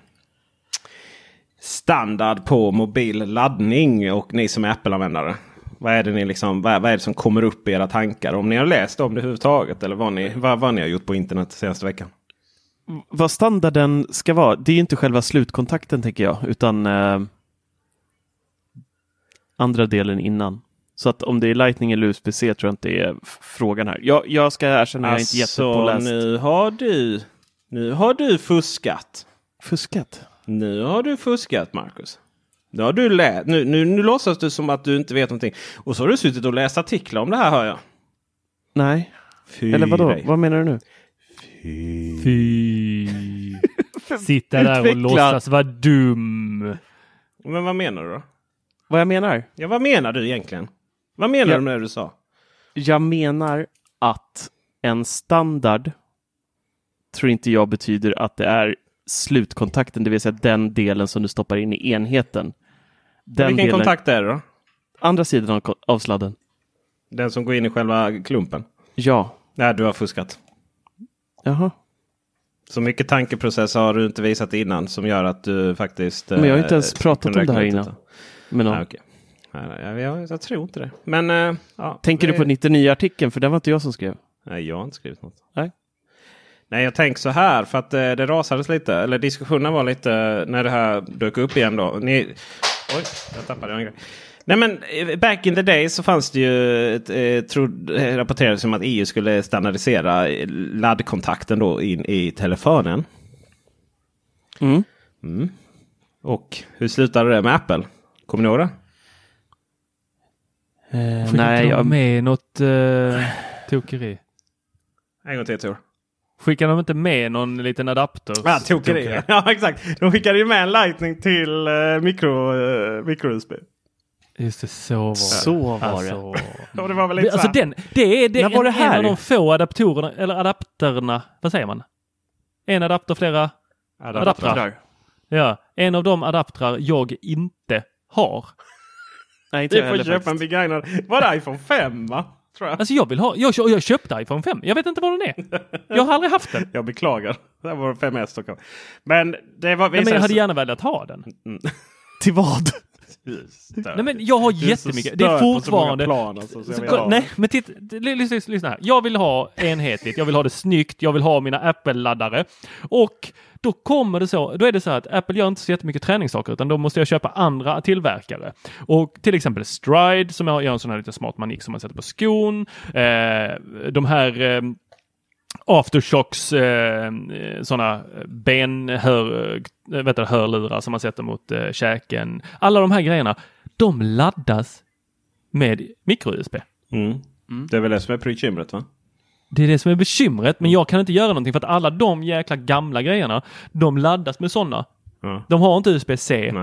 standard på mobil laddning och ni som är Apple-användare? Vad är, det ni liksom, vad, vad är det som kommer upp i era tankar? Om ni har läst om det överhuvudtaget eller vad ni, vad, vad ni har gjort på internet senaste veckan? Vad standarden ska vara, det är ju inte själva slutkontakten tänker jag, utan eh, andra delen innan. Så att om det är Lightning eller USB-C tror jag inte är frågan här. Jag, jag ska erkänna att jag är inte jättepåläst. Alltså, nu har du, nu har du fuskat. Fuskat? Nu har du fuskat Marcus. Nu, har du lä- nu, nu, nu låtsas du som att du inte vet någonting. Och så har du suttit och läst artiklar om det här hör jag. Nej. Fy Eller vadå? dig. Vad menar du nu? Fy. Sitta där och låtsas vara dum. Men vad menar du då? Vad jag menar? Ja, vad menar du egentligen? Vad menar Ja. du med det du sa? Jag menar att en standard tror inte jag betyder att det är slutkontakten, det vill säga den delen som du stoppar in i enheten. Den Vilken delen, kontakt är det då? andra sidan av, av sladden. Den som går in i själva klumpen? Ja. Nej, du har fuskat. Jaha. Så mycket tankeprocess har du inte visat innan som gör att du faktiskt... Men jag har inte eh, ens pratat kunde om det här innan. Men Ah, någon. nej, jag, jag, jag tror inte det. Men eh, ja, Tänker det, du på 99-artikeln? För den var inte jag som skrev. Nej, jag har inte skrivit något. Nej. Nej, jag tänker så här för att eh, det rasades lite. Eller diskussionen var lite eh, när det här dök upp igen då. Ni... Oj, jag tappade en grej. Nej men eh, back in the day så fanns det ju, eh, eh, rapporterades om att EU skulle standardisera eh, laddkontakten då in i telefonen. Mm. Mm. Och hur slutade det med Apple? Kommer ni ihåg det? Eh, nej, jag, med något uh, tokeri? En gång till Tor. Skickar de inte med någon liten adapter? Ja, tokeri. Ja, exakt. De skickade ju med en Lightning till uh, mikro, uh, micro-USB. Just det, så var det. så var Alltså, det. Det var väl lite alltså den, det är, det När var det en, en av de få adaptorerna, eller adapterna, vad säger man? En adapter, flera adaptrar. Där. Ja, en av de adaptrar jag inte har. Nej, inte Du jag får köpa en begagnad. Var det iPhone 5 va? Tror jag. Alltså jag vill ha, jag, jag köpte iPhone 5. Jag vet inte vad den är. Jag har aldrig haft den. Jag beklagar. Det var 5S då. kanske. Men det var... Nej, men jag hade gärna velat ha den. Till vad? Nej men jag har jättemycket. Det är fortfarande... Plan, alltså, så jag Så, vill kolla, ha- nej, men titta, lyssna, lyssna här. Jag vill ha enhetligt, jag vill ha det snyggt, jag vill ha mina Apple-laddare. Och då kommer det så, då är det så här att Apple gör inte så jättemycket träningssaker utan då måste jag köpa andra tillverkare. Och till exempel Stride som jag gör en sån här lite smart manik som man sätter på skon. Eh, de här eh, Aftershocks eh, sådana benhör, eh, vet du, hörlurar som man sätter mot eh, käken. Alla de här grejerna, de laddas med micro-USB. Mm. Det är väl det som är bekymret va? Det är det som är bekymret, men jag kan inte göra någonting för att alla de jäkla gamla grejerna, de laddas med sådana. Ja. De har inte USB-C,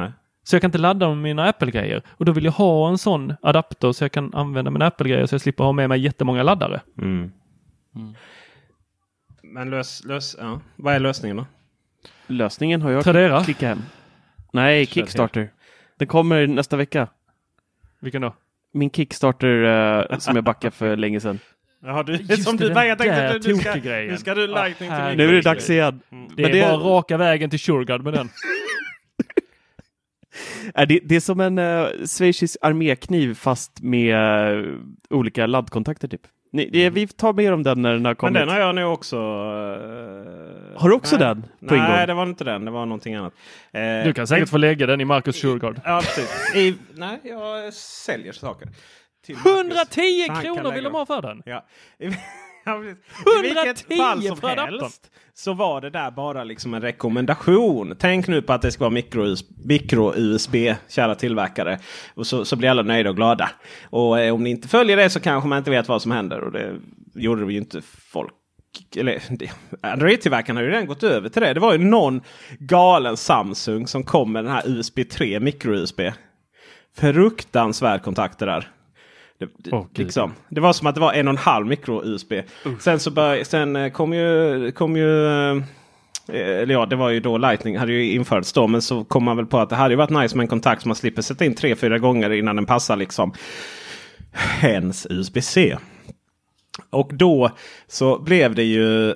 så jag kan inte ladda med mina Apple-grejer. Och då vill jag ha en sån adapter så jag kan använda mina Apple-grejer så jag slipper ha med mig jättemånga laddare. Mm. Men lös, lös, ja. vad är lösningen då? Lösningen har jag Tradera. klickat hem. Nej, Kickstarter. Det kommer nästa vecka. Vilken då? Min Kickstarter eh, som jag backade för länge sedan. Jaha, du, Just som det, du, jag tänkte du, du, ska, nu ska du lightning Åh, till Nu är det dags igen. Det Men är bara raka vägen till Sureguard med den. det, det är som en uh, schweizisk armékniv fast med eh, olika laddkontakter typ. Ni, det, vi tar mer om den när den har Men kommit. den har jag nu också. eh, Har du också nej. den på Nej, ingång? det var inte den. Det var någonting annat. Eh, Du kan säkert få lägga den i Marcus Sureguard. Ja, precis. I, nej, jag säljer saker. Till Marcus. 110 Han kan kronor vill de ha för den. Ja. I, vilket 110 fall som helst så var det där bara liksom en rekommendation. Tänk nu på att det ska vara micro-USB kära tillverkare. Och så, så blir alla nöjda och glada. Och eh, om ni inte följer det så kanske man inte vet vad som händer. Och det gjorde ju inte folk. Eller, Android-tillverkarna har ju redan gått över till det. Det var ju någon galen Samsung som kom med den här USB 3 micro-USB. Fruktansvärd kontakt det där. Det, gud. liksom. det var som att det var en och en halv mikro-USB. Sen, så bör, sen eh, kom ju, kom ju eh, eller ja, det var ju då Lightning hade ju införts då. Men så kom man väl på att det hade varit nice med en kontakt som man slipper sätta in tre, fyra gånger innan den passar liksom hens USB-C. Och då så blev det ju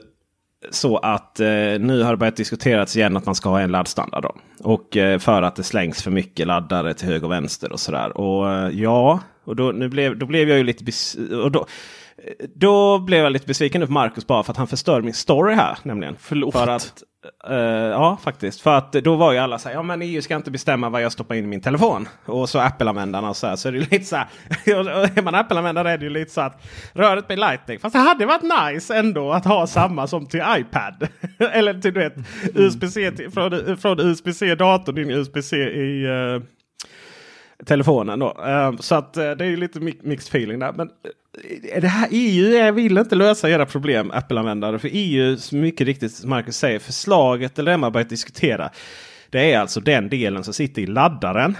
så att eh, nu har det börjat diskuteras igen att man ska ha en laddstandard. Då. Och eh, för att det slängs för mycket laddare till höger och vänster och sådär. Och eh, ja, och då, nu blev, då blev jag ju lite och då, då blev jag lite besviken nu på Marcus bara för att han förstör min story här. Nämligen. Förlåt. För att, eh, ja, faktiskt. För att då var ju alla så här, ja men EU ska inte bestämma vad jag stoppar in i min telefon. Och så Apple-användarna och så här. Så är det lite så här, är man Apple-användare är det ju lite så att röret blir lightning. Fast det hade varit nice ändå att ha samma som till iPad. Eller till du vet, USB-C till, från, från USB-C datorn in USB-C i eh, telefonen. Då. Ehm, så att eh, det är ju lite mixed feeling där. Men eh, det här EU jag vill inte lösa era problem Apple-användare. För EU, som mycket riktigt som Marcus säger, förslaget eller det man börjat diskutera. Det är alltså den delen som sitter i laddaren.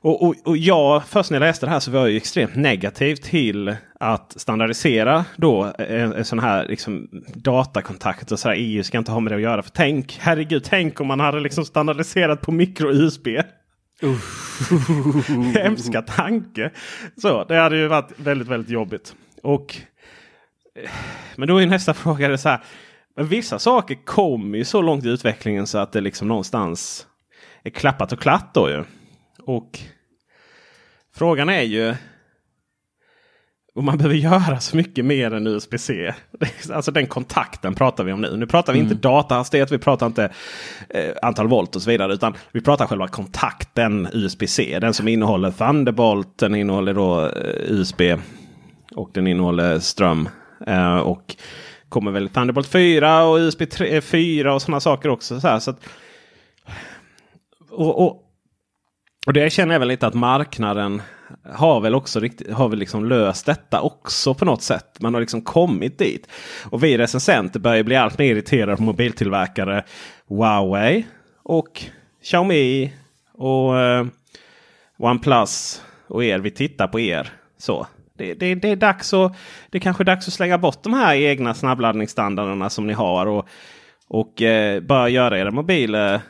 Och, och, och jag, först när jag läste det här så var jag ju extremt negativ till att standardisera då eh, en, en sån här liksom, datakontakt. Och så här, EU ska inte ha med det att göra. För tänk, herregud, tänk om man hade liksom standardiserat på micro-USB. Hemska tanke. Så, det hade ju varit väldigt, väldigt jobbigt. Och, eh, men då är nästa fråga det så här. Men vissa saker kommer ju så långt i utvecklingen så att det liksom någonstans är klappat och klart då ju. Och Frågan är ju om man behöver göra så mycket mer än USB-C. Alltså den kontakten pratar vi om nu. Nu pratar vi inte datahastighet, vi pratar inte eh, antal volt och så vidare. Utan vi pratar själva kontakten USB-C. Den som innehåller Thunderbolt, den innehåller då eh, USB och den innehåller ström. Eh, och kommer väl Thunderbolt 4 och USB 3, 4 och sådana saker också. Så här, så att, och, och, och det känner jag väl lite att marknaden har väl också riktigt, har väl liksom löst detta också på något sätt. Man har liksom kommit dit. Och vi recensenter börjar bli allt mer irriterade på mobiltillverkare. Huawei och Xiaomi och eh, OnePlus och er. Vi tittar på er. Så. Det, det, det, är dags att, det är kanske dags att slänga bort de här egna snabbladdningsstandarderna som ni har. Och, och eh, börja göra era mobiler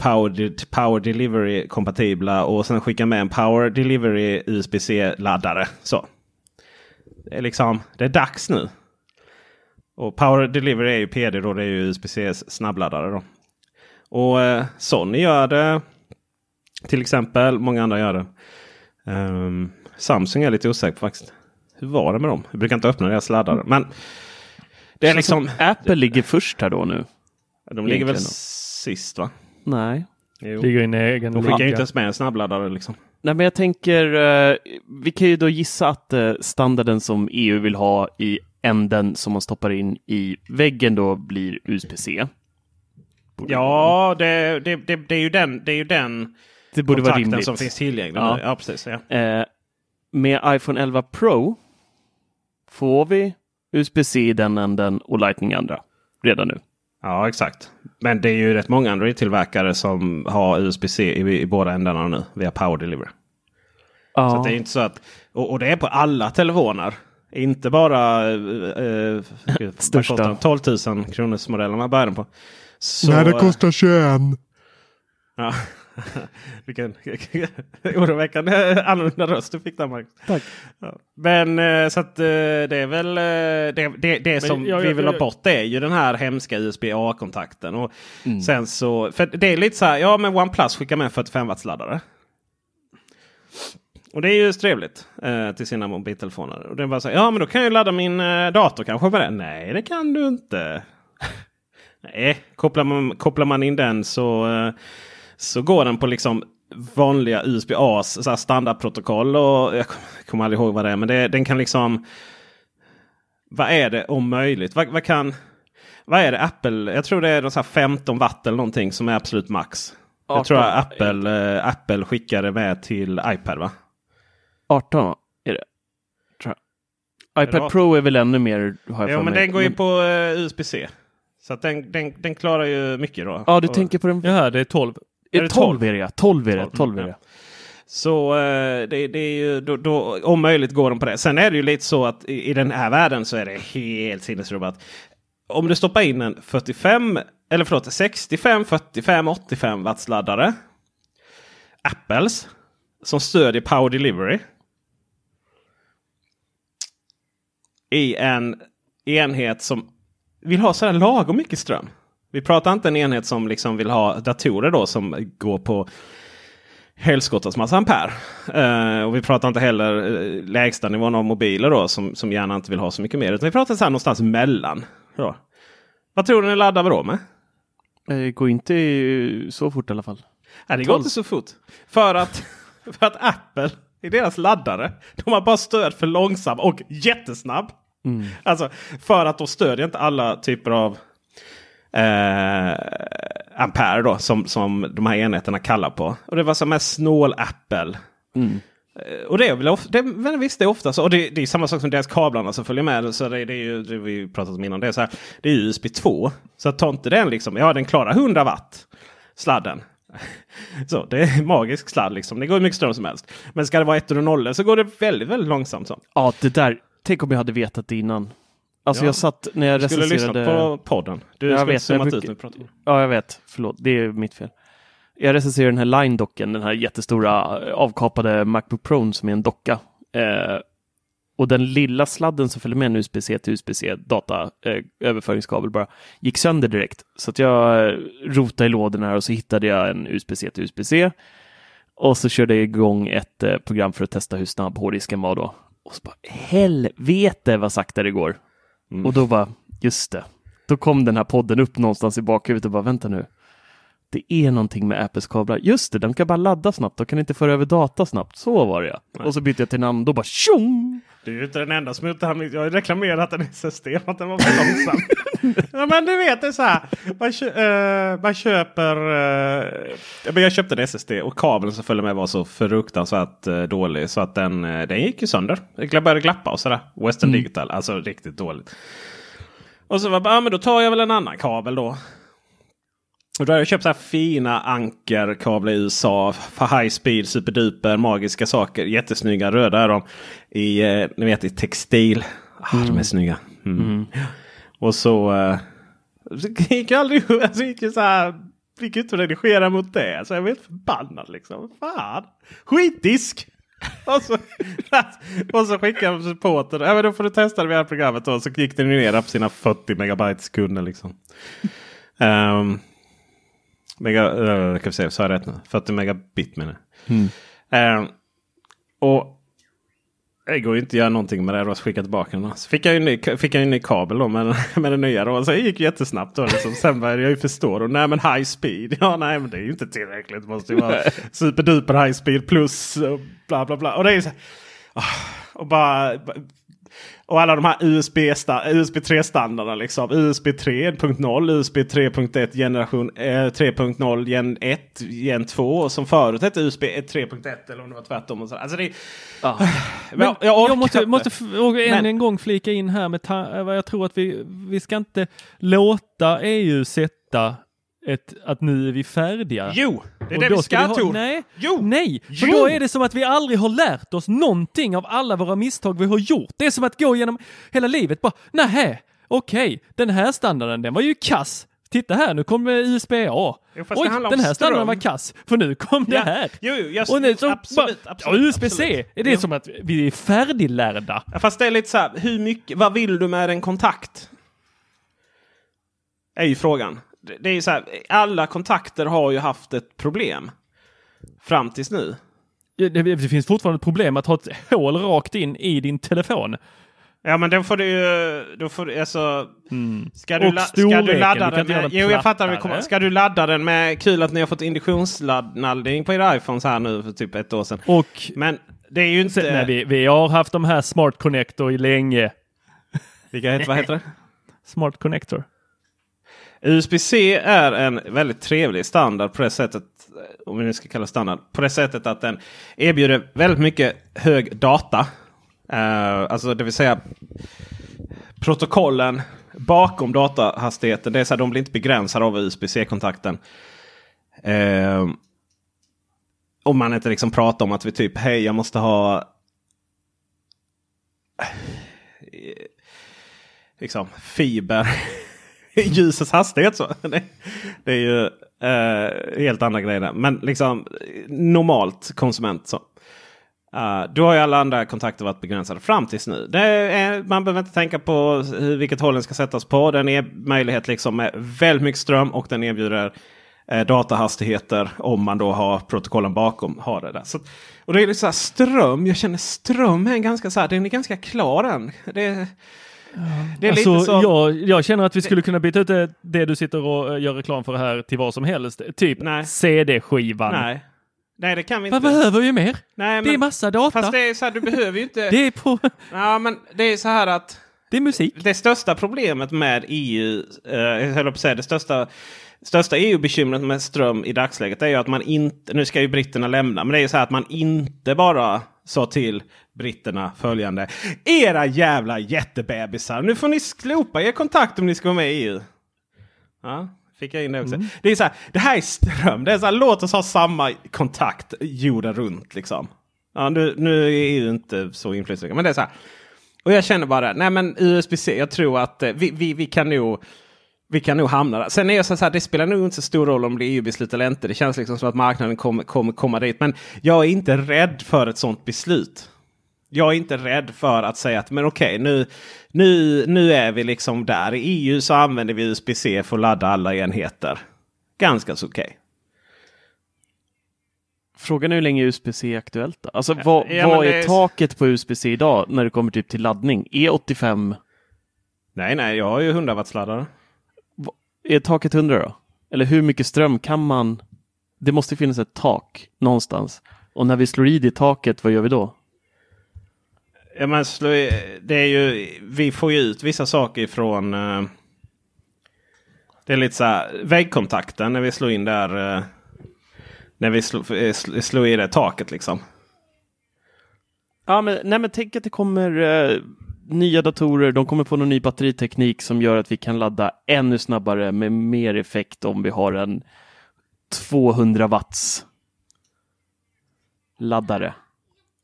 Power, power Delivery kompatibla och sen skicka med en Power Delivery USB-C laddare. Så. Det är liksom, det är dags nu. Och Power Delivery är ju PD då, det är ju USB-C snabbladdare. Då. Och eh, Sony gör det. Till exempel, många andra gör det. Um, Samsung är lite osäker på faktiskt. Hur var det med dem? Jag brukar inte öppna deras laddare. Men det är liksom... Apple ligger först här då nu. De ligger väl sist va? Nej. Jo. Ligger i en egen De skickar ju inte ens med en snabbladdare liksom. Nej, men jag tänker, eh, vi kan ju då gissa att eh, standarden som EU vill ha i änden som man stoppar in i väggen då blir USB-C. Borde Ja, det, det, det, det är ju den, det är ju den Det borde vara kontakten rimligt. som finns tillgänglig. Ja. Ja, precis. Ja. Eh, med iPhone 11 Pro får vi USB-C i den änden och Lightning i andra redan nu. Ja, exakt. Men det är ju rätt många Android-tillverkare som har USB-C i, i båda ändarna nu via Power Delivery. Ja. Så det är inte så att, och, och det är på alla telefoner. Inte bara eh, eh, Största. kostar den? 12 000 kronors modellerna börjar den på. Så, Nej, det kostar 21. Ja. Vilken oroväckande annorlunda röst du fick där Marcus. Tack. Ja. Men eh, så att eh, det är väl eh, det, det, det som jag- vi jag- vill ha jag- bort det är ju den här hemska USB-A-kontakten. Och Mm. sen så, för det är lite så här, ja men OnePlus skickar med 45 watts laddare. Och det är ju trevligt eh, till sina mobiltelefoner. Och är bara så här, ja men då kan jag ladda min eh, dator kanske med det. Nej det kan du inte. Nej, kopplar man, kopplar man in den så, eh, så går den på liksom vanliga USB-A standardprotokoll. Och jag kommer aldrig ihåg vad det är. Men det, den kan liksom... Vad är det om möjligt? Vad, vad kan... Vad är det Apple? Jag tror det är här 15 watt eller någonting som är absolut max. Jag tror att 18. Apple, eh, Apple skickar det med till iPad va? 18 är det. Tror jag. Är det iPad 18? Pro är väl ännu mer. Har jag Ja men mig. den går ju på uh, USB-C. Så att den, den, den klarar ju mycket då. Ja, du Och- tänker på den. Jaha, det är 12. Är är det det 12 är det ja. 12 är det. 12, 12 är det. Så eh, det, det är ju då, då, om möjligt går de på det. Sen är det ju lite så att i, i den här världen så är det helt sinnesrubbat. Om du stoppar in en 45 eller förlåt 65, 45, 85 watts laddare. Apples som stödjer Power Delivery. I en enhet som vill ha sådär lagom mycket ström. Vi pratar inte en enhet som liksom vill ha datorer då som går på helskottans massa ampere. Eh, och vi pratar inte heller uh, lägsta nivån av mobiler då som, som gärna inte vill ha så mycket mer. Utan vi pratar så här någonstans mellan. Då. Vad tror du ni laddar med då med? Det går inte så fort i alla fall. Nej, det går 12. inte så fort. För att, för att Apple i deras laddare, de har bara stöd för långsam och jättesnabb. Alltså för att de stödjer inte alla typer av eh, ampere då som, som de här enheterna kallar på. Och det var som med snål Apple. Eh, Och det är väl det, men visst det är ofta så. Och det, det är samma sak som deras kablarna som följer med. Så det, det är ju det vi pratat om innan. Det är, så här, det är USB 2. Så ta inte den liksom. Ja den klarar 100 watt. Sladden. Så det är magisk sladd liksom. Det går hur mycket ström som helst. Men ska det vara ettor och nollor så går det väldigt, väldigt långsamt. Så. Ja, det där. Tänk om jag hade vetat det innan. Alltså Ja. jag satt när jag Du skulle lyssna recenserade... på podden. Du Jag skulle vet, zoomat jag ut när. Ja, jag vet. Förlåt, det är mitt fel. Jag recenserade den här line-docken, den här jättestora eh, avkapade Macbook Pro som är en docka. Eh, och den lilla sladden som följer med en USB-C till USB-C data eh, bara gick sönder direkt. Så att jag eh, rotade i lådorna här och så hittade jag en USB-C till USB-C. Och så körde jag igång ett eh, program för att testa hur snabb hårddisken var då. Och så bara, helvete vad sakta det går. Mm. Och då bara, just det. Då kom den här podden upp någonstans i bakhuvudet och bara, vänta nu. Det är någonting med Apples kablar. Just det, de kan bara ladda snabbt. De kan inte föra över data snabbt. Så var det ja. Och så bytte jag till namn. Då bara tjong! Du är inte den enda som har... Jag har reklamerat en SSD för att den var för långsam. ja, men du vet det är så här. Man, kö, eh, man köper... ja, men jag köpte en SSD och kabeln som följde med var så fruktansvärt uh, dålig. Så att den, den gick ju sönder. Det började glappa och sådär. Western Digital. Alltså riktigt dåligt. Och så var bara, ja, men då tar jag väl en annan kabel då. Och då har jag köpt så här fina ankarkablar i USA. För high speed, superduper, magiska saker. Jättesnygga. Röda är de. I, eh, ni vet i textil. Ah, De är snygga. Mm. Och så, eh, gick jag aldrig alltså, gick ju så här. Fick inte redigera mot det. Så jag var helt förbannad liksom. Fan! Skitdisk! och, så, och så skickade jag supporten. Ja men då får du testa det via programmet då. Så gick den ner på sina 40 megabyte sekunder liksom. Ehm, Mega, uh, kan vi se, sa jag rätt nu? 40 megabit menar jag. Eh, och det går ju inte att göra någonting med det då. Så skicka tillbaka den. Så fick jag ju ny, fick jag en ny kabel då med, med den nya. Då. Så det gick jättesnabbt. Då, liksom. Sen började jag ju förstå. Då, nej men high speed. Ja nej men det är ju inte tillräckligt. Det måste ju vara superduper high speed plus och bla bla bla. Och det är så ah, Och bara... Och alla de här USB, USB 3-standarderna. Liksom. USB 3.0, USB 3.1 generation eh, 3.0 gen 1, gen 2. Som förut hette USB 3.1 eller om det var tvärtom. Och så. Alltså det, Ja. Men jag, jag orkar måste, måste än en gång flika in här med vad jag tror att vi, vi ska inte låta EU sätta ett, att nu är vi färdiga. Jo, det är Och det vi ska ha- Tor. Nej, Jo. nej, för Jo. då är det som att vi aldrig har lärt oss någonting av alla våra misstag vi har gjort. Det är som att gå genom hela livet bara, nej, okej, den här standarden, den var ju kass. Titta här, nu kommer USB-A. Jo, Oj, det den här standarden var kass, för nu kom det Ja. här. Jo, jo, jag, Och nu så absolut, bara, absolut, USB-C, är det Jo. som att vi är färdiglärda? Ja, fast det är lite så här, hur mycket, vad vill du med en kontakt? Är ju frågan. Det, det är ju så här, alla kontakter har ju haft ett problem. Fram tills nu. Det, det finns fortfarande ett problem att ha ett hål rakt in i din telefon. Ja men då får du ju... Då får du, alltså, ska, du ska du ladda du den med... Jo jag fattar. kommer- Ska du ladda den med... Kul att ni har fått induktionsladdning på era iPhones här nu för typ ett år sedan. Och Men det är ju inte... nej, vi, vi har haft de här Smart Connector i länge. Vilka heter, vad heter det? Smart Connector. USB-C är en väldigt trevlig standard på det sättet. Eh, om vi nu ska kalla det standard. På det sättet att den erbjuder väldigt mycket hög data. Uh, alltså det vill säga protokollen bakom datahastigheten. Det är så här, de blir inte begränsade av USB-C-kontakten. Uh, eh, om man inte liksom pratar om att vi typ hej jag måste ha liksom fiber ljusets hastighet. Så. Det, är ju eh, helt andra grejer. där. Men liksom normalt konsument. så. Eh, uh, då har ju alla andra kontakter varit begränsade fram tills nu. Det är, man behöver inte tänka på hur, vilket håll den ska sättas på. Den är möjlighet liksom med väldigt mycket ström och den erbjuder eh, datahastigheter om man då har protokollen bakom. Har det där. Så, och det är så här, ström. Jag känner ström är en ganska så här, den är ganska klar den. Det, det är Alltså, lite så. jag, jag känner att vi skulle kunna byta ut det, det du sitter och eh, gör reklam för här till vad som helst. Typ. CD-skivan. Nej. Nej, det kan vi Vad inte. behöver vi mer? Nej, Det är men, massa data. fast det är så här, du behöver ju inte... Det är på... Ja, men det är så här att Det är musik. det största problemet med EU, eh, jag höll på att säga det största, största EU-bekymret med ström i dagsläget är ju att man inte, nu ska ju britterna lämna, men det är ju så här att man inte bara sa till britterna följande. Era jävla jättebebisar, nu får ni slopa er kontakt om ni ska vara med i EU. Ja, fick jag in det också. Det är så här, det här är ström. Det är så här, låt oss ha samma kontakt jorden runt liksom. Ja, nu, nu är EU inte så inflytelserik, men det är så här. Och jag känner bara, nej men USB-C, jag tror att eh, vi, vi, vi kan nog vi kan nog hamna där. Sen är jag så här, det spelar nog inte så stor roll om det är EU-beslut eller inte. Det känns liksom som att marknaden kommer kommer komma dit. Men jag är inte rädd för ett sånt beslut. Jag är inte rädd för att säga att men okej, nu, nu, nu är vi liksom där. I EU så använder vi USB-C för att ladda alla enheter. Ganska så okej. Frågan är hur länge USB-C är aktuellt då? Alltså vad, ja, vad det är är- taket på USB-C idag när det kommer typ till laddning? Är 85, Nej, nej, jag har ju 100 watt-sladdare. Är taket 100 då? Eller hur mycket ström kan man? Det måste finnas ett tak någonstans. Och när vi slår i det taket, vad gör vi då? Ja, men slå i- det är ju, vi får ju ut vissa saker från... eh, det är lite så här väggkontakten när vi slår in där. eh, när vi slår, eh, sl- slår i det taket liksom. Ja, men, nej, men tänk att det kommer eh, nya datorer. De kommer få någon ny batteriteknik som gör att vi kan ladda ännu snabbare med mer effekt om vi har en 200 watts laddare.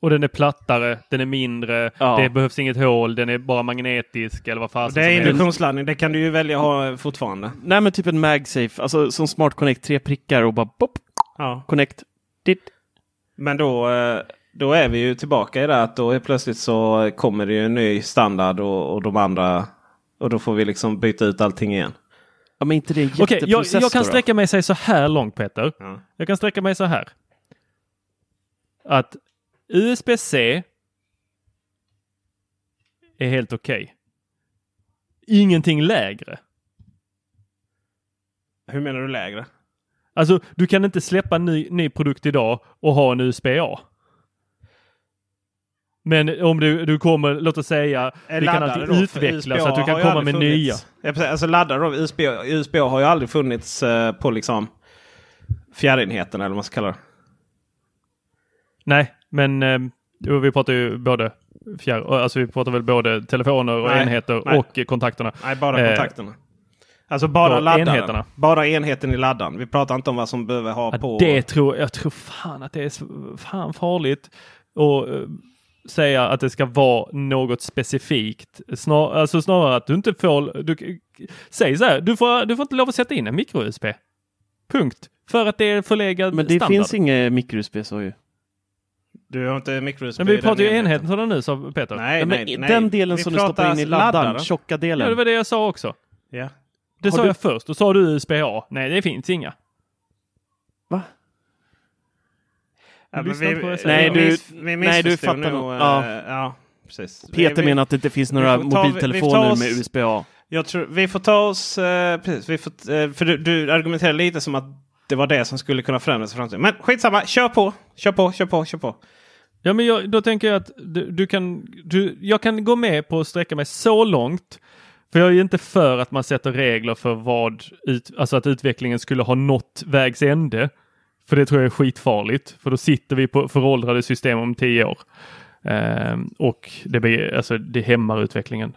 Och den är plattare, den är mindre, Ja. det behövs inget hål, den är bara magnetisk eller vad fasen Det är induktionsladdning. Det kan du ju välja att ha fortfarande. Nej, men typ en MagSafe, alltså som Smart Connect, tre prickar och bara pop, Ja. connect. Dit. Men då, eh, då är vi ju tillbaka i det att då är plötsligt så kommer det ju en ny standard och, och de andra. Och då får vi liksom byta ut allting igen. Ja, men inte det Okej, jag, jag kan sträcka mig sig så här långt Peter. Ja. Jag kan sträcka mig så här. Att USB-C är helt okej. Ingenting lägre. Hur menar du lägre? Alltså, du kan inte släppa en ny, ny produkt idag och ha en USB-A. Men om du, du kommer, låt oss säga, Är vi kan alltid utveckla så att du kan komma med nya. funnits. Ja, precis. Alltså laddare då, USB, USB har ju aldrig funnits eh, på liksom fjärrenheten eller vad man ska kalla det. Nej, men eh, vi pratar ju både fjärr, alltså vi pratar väl både telefoner och Nej, enheter nej. och eh, kontakterna. Nej, bara Eh, kontakterna. Alltså bara bara laddaren. enheterna. Bara enheten i laddaren. Vi pratar inte om vad som behöver ha Ja, på. det tror jag tror fan att det är fan farligt eh, säga att det ska vara något specifikt. Snar, alltså snarare att du inte får, du, säg så här, du får, du får inte lov att sätta in en micro-USB. Punkt. För att det är förlegad Men det standard. finns inget micro-USB så ju. Du har inte micro-USB Men vi pratar ju enheten sådana nu sa Peter. Nej, Ja, men nej, nej. den delen Vi som du stoppar in i laddaren, laddaren. tjocka Ja, delen. det var det jag sa också. Ja. Det Har sa du- jag först. Då sa du USB-A. Nej, det finns inga. Va? Ja, vi, vi. Nej, du- vi nej, du fattar nog, nog. eh, Ja. ja, precis. Peter vi, menar att det inte finns några ta- mobiltelefoner oss- med USB-A. Jag tror, vi får ta oss... Eh, precis, vi får, eh, för du, du argumenterar lite som att det var det som skulle kunna förändras i framtiden. Men skitsamma, kör på! Kör på, kör på, kör på. Ja, men jag, då tänker jag att du, du kan, du, jag kan gå med på att sträcka mig så långt. För jag är inte för att man sätter regler för vad, ut, alltså att utvecklingen skulle ha nått vägs ände. För det tror jag är skitfarligt. För då sitter vi på föråldrade system om tio år. Eh, och det, blir, alltså, det hämmar utvecklingen.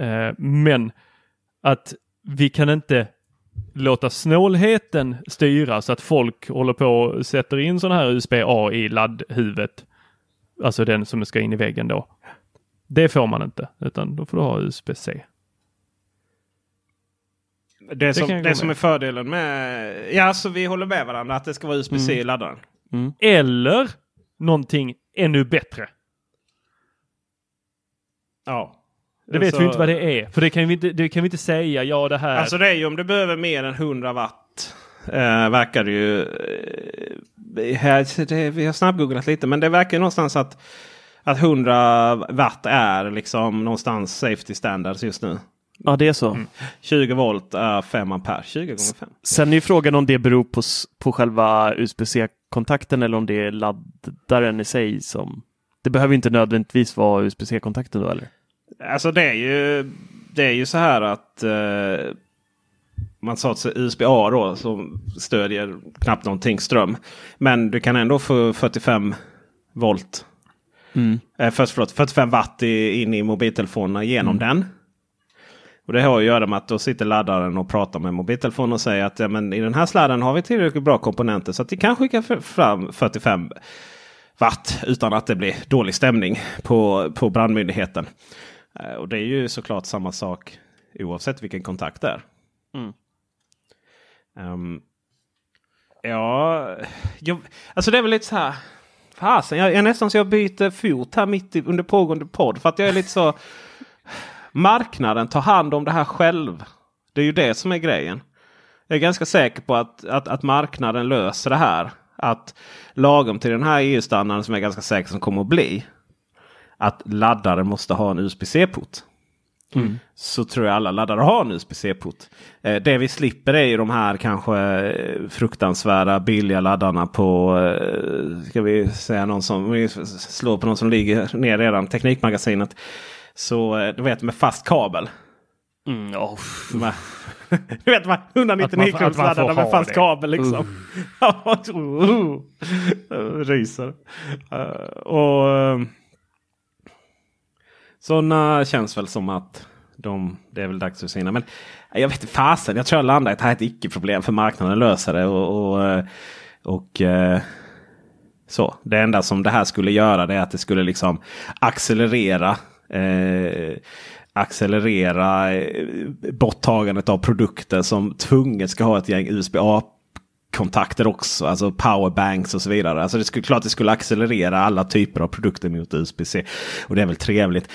Eh, men att vi kan inte låta snålheten styra så att folk håller på och sätter in sådana här USB-A i laddhuvudet. Alltså den som ska in i väggen då. Det får man inte, utan då får du ha USB-C. Det, som, det som är fördelen med... Ja, så vi håller med varandra att det ska vara USB-C i laddaren. Eller någonting ännu bättre. Ja. Det vet Alltså- vi inte vad det är. För det kan vi inte, det kan vi inte säga, ja det här. Alltså det är ju om du behöver mer än 100 watt. Eh, verkar det ju... Eh, här, det, vi har snabbgooglat lite men det verkar någonstans att, att 100 watt är liksom någonstans safety standards just nu. Ja, det är så. 20 volt är 5 ampere. 20 gånger 5. Sen är ju frågan om det beror på, på själva USB-C-kontakten eller om det är laddaren i sig som... Det behöver inte nödvändigtvis vara USB-C-kontakten då eller? Alltså det är ju, det är ju så här att eh, man sa att USB-A då som stödjer knappt någonting ström. Men du kan ändå få 45 volt. Eh, först, förlåt, 45 watt i, in i mobiltelefonerna genom den. Och Det har att göra med att då sitter laddaren och pratar med mobiltelefonen och säger att ja, men i den här sladden har vi tillräckligt bra komponenter så att vi kan skicka fram 45 watt utan att det blir dålig stämning på, på brandmyndigheten. Eh, Och det är ju såklart samma sak oavsett vilken kontakt det är. Mm. Ehm, ja, jag, alltså det är väl lite så här. Fasen, jag, jag är nästan så jag byter fot här mitt i, under pågående podd. För att jag är lite så. Marknaden tar hand om det här själv. Det är ju det som är grejen. Jag är ganska säker på att, att, att marknaden löser det här. att lagom till den här EU-standarden som är ganska säker som kommer att bli. Att laddare måste ha en USB-C-port. Så tror jag alla laddare har en USB-C-port. Eh, det vi slipper är ju de här kanske eh, fruktansvärda billiga laddarna på, eh, ska vi säga någon som, vi slår på någon som ligger ner redan, Teknikmagasinet. Så eh, du vet med fast kabel. Mm, oh. Du vet 199 man- att man får kronors med ha fast det. kabel liksom. uh. Ryser. Uh, och uh, Sådana känns väl som att de, det är väl dags för sina. Men jag vet inte fasen. Jag tror jag landar i att det här är ett icke-problem för marknaden löser det. Och, och, eh, och eh, så. Det enda som det här skulle göra det är att det skulle liksom accelerera eh, accelerera eh, borttagandet av produkter som tvunget ska ha ett gäng USB-A kontakter också. Alltså powerbanks och så vidare. Alltså det skulle klart det skulle accelerera alla typer av produkter mot USB-C. Och det är väl trevligt.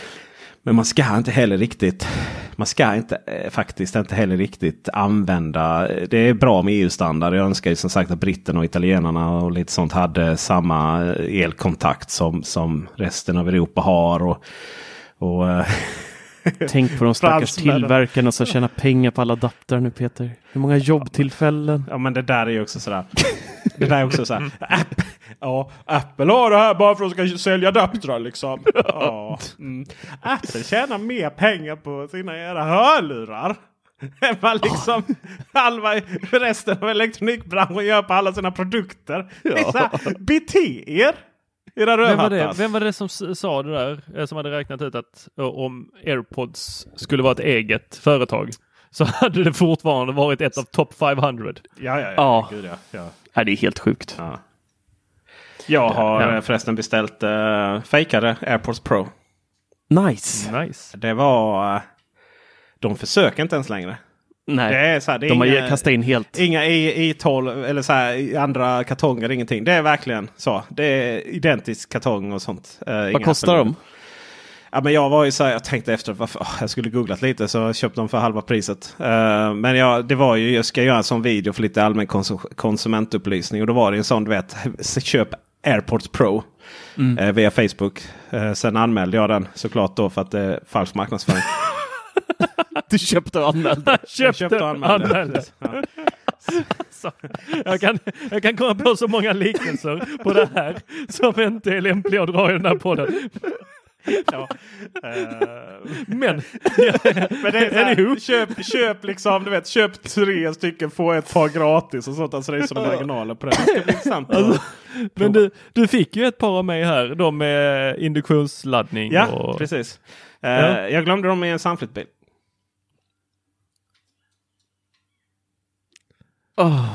Men man ska inte heller riktigt man ska inte eh, faktiskt inte heller riktigt använda. Det är bra med EU-standard. Jag önskar ju som sagt att britterna och italienarna och lite sånt hade samma eh, elkontakt som, som resten av Europa har. Och, och eh, Tänk på de stackars tillverkarna som tjänar pengar på alla adaptrar nu Peter. Hur många jobbtillfällen? Ja men det där är ju också sådär. Det där är också sådär. App, ja, Apple har det här bara för att de ska sälja adaptrar liksom. Ja. Mm. Apple tjänar mer pengar på sina era hörlurar. Än vad liksom halva resten av elektronikbranschen gör på alla sina produkter. Här, Bete er! Era Vem var, det, vem var det som sa det där? eh, Som hade räknat ut att eh, om AirPods skulle vara ett eget företag så hade det fortfarande varit ett av top 500. Ja, ja, ja. Ja. Gud, ja. ja. Det är helt sjukt. ja. Jag har Ja. eh, förresten beställt uh, fejkade AirPods Pro. Nice! Nice. Det var... De försöker inte ens längre. Nej, Det är så här, det är de har inga, kastat in helt. inga i, i12 eller så här, andra kartonger, ingenting. Det är verkligen så. Det är identisk kartong och sånt. Inga Vad kostar de? Ja, men jag var ju så här, jag tänkte efter varför åh, jag skulle googlat lite så jag köpte dem för halva priset. Eh, men jag, det var ju, jag ska göra en sån video för lite allmän konsum- konsumentupplysning. Och då var det en sån, du vet, köp AirPods Pro eh, via Facebook. Eh, sen anmälde jag den såklart då för att det är falsk marknadsföring. Du köpte och anmälde. Jag köpte och anmälde. Ja. Jag, kan, jag kan komma på så många liknelser på det här som inte är lämpliga att dra i den här podden. Ja. Eh, Men, Men det är här, köp, köp liksom, du vet, köp tre stycken, få ett par gratis och sånt. Alltså det är sådana marginaler på det. Det. Alltså, men du, du fick ju ett par av mig här. De med induktionsladdning. ja, och, precis. Eh, Ja. Jag glömde dem i en Sunflit-bil.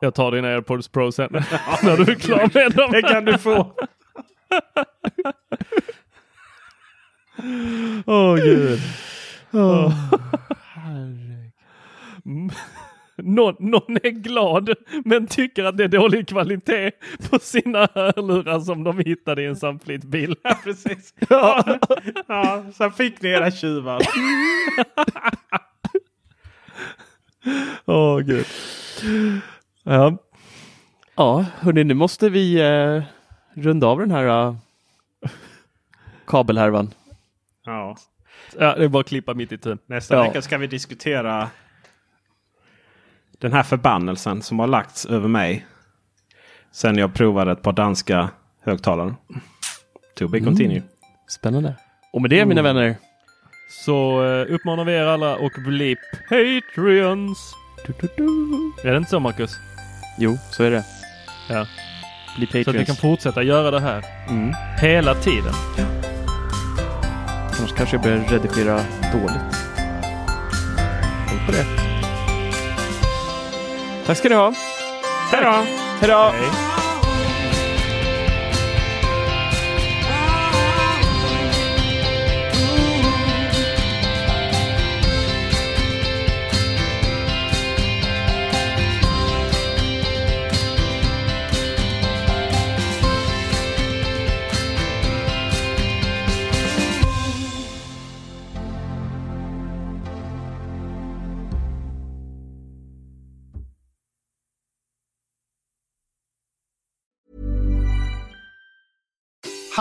Jag tar dina AirPods Pro sen. när du är klar med dem. Det kan du få. Åh gud. Åh. Mm. Någon, någon är glad men tycker att det är dålig kvalitet på sina hörlurar som de hittade i en Sunfleet-bil. Ja, precis. Ja. ja, sen fick ni era tjuvar. Åh gud. Ja. Ja, hörni, nu måste vi eh, runda av den här eh, kabelhärvan. Ja. ja, det är bara att klippa mitt i tun. Nästa Ja. vecka ska vi diskutera den här förbannelsen som har lagts över mig. Sen jag provade ett par danska högtalare. To be continue. Spännande. Och med det, mina vänner, Så eh, uppmanar vi er alla och bli Patreons. du, du, du. Är det inte så Marcus? jo, så är det. Ja. Bli Så att vi Patreons. kan fortsätta göra det här Mm. hela tiden. Annars kanske jag börjar redigera dåligt. Tänk på det. Tack ska ni ha. Hej då! Hej då! Hej.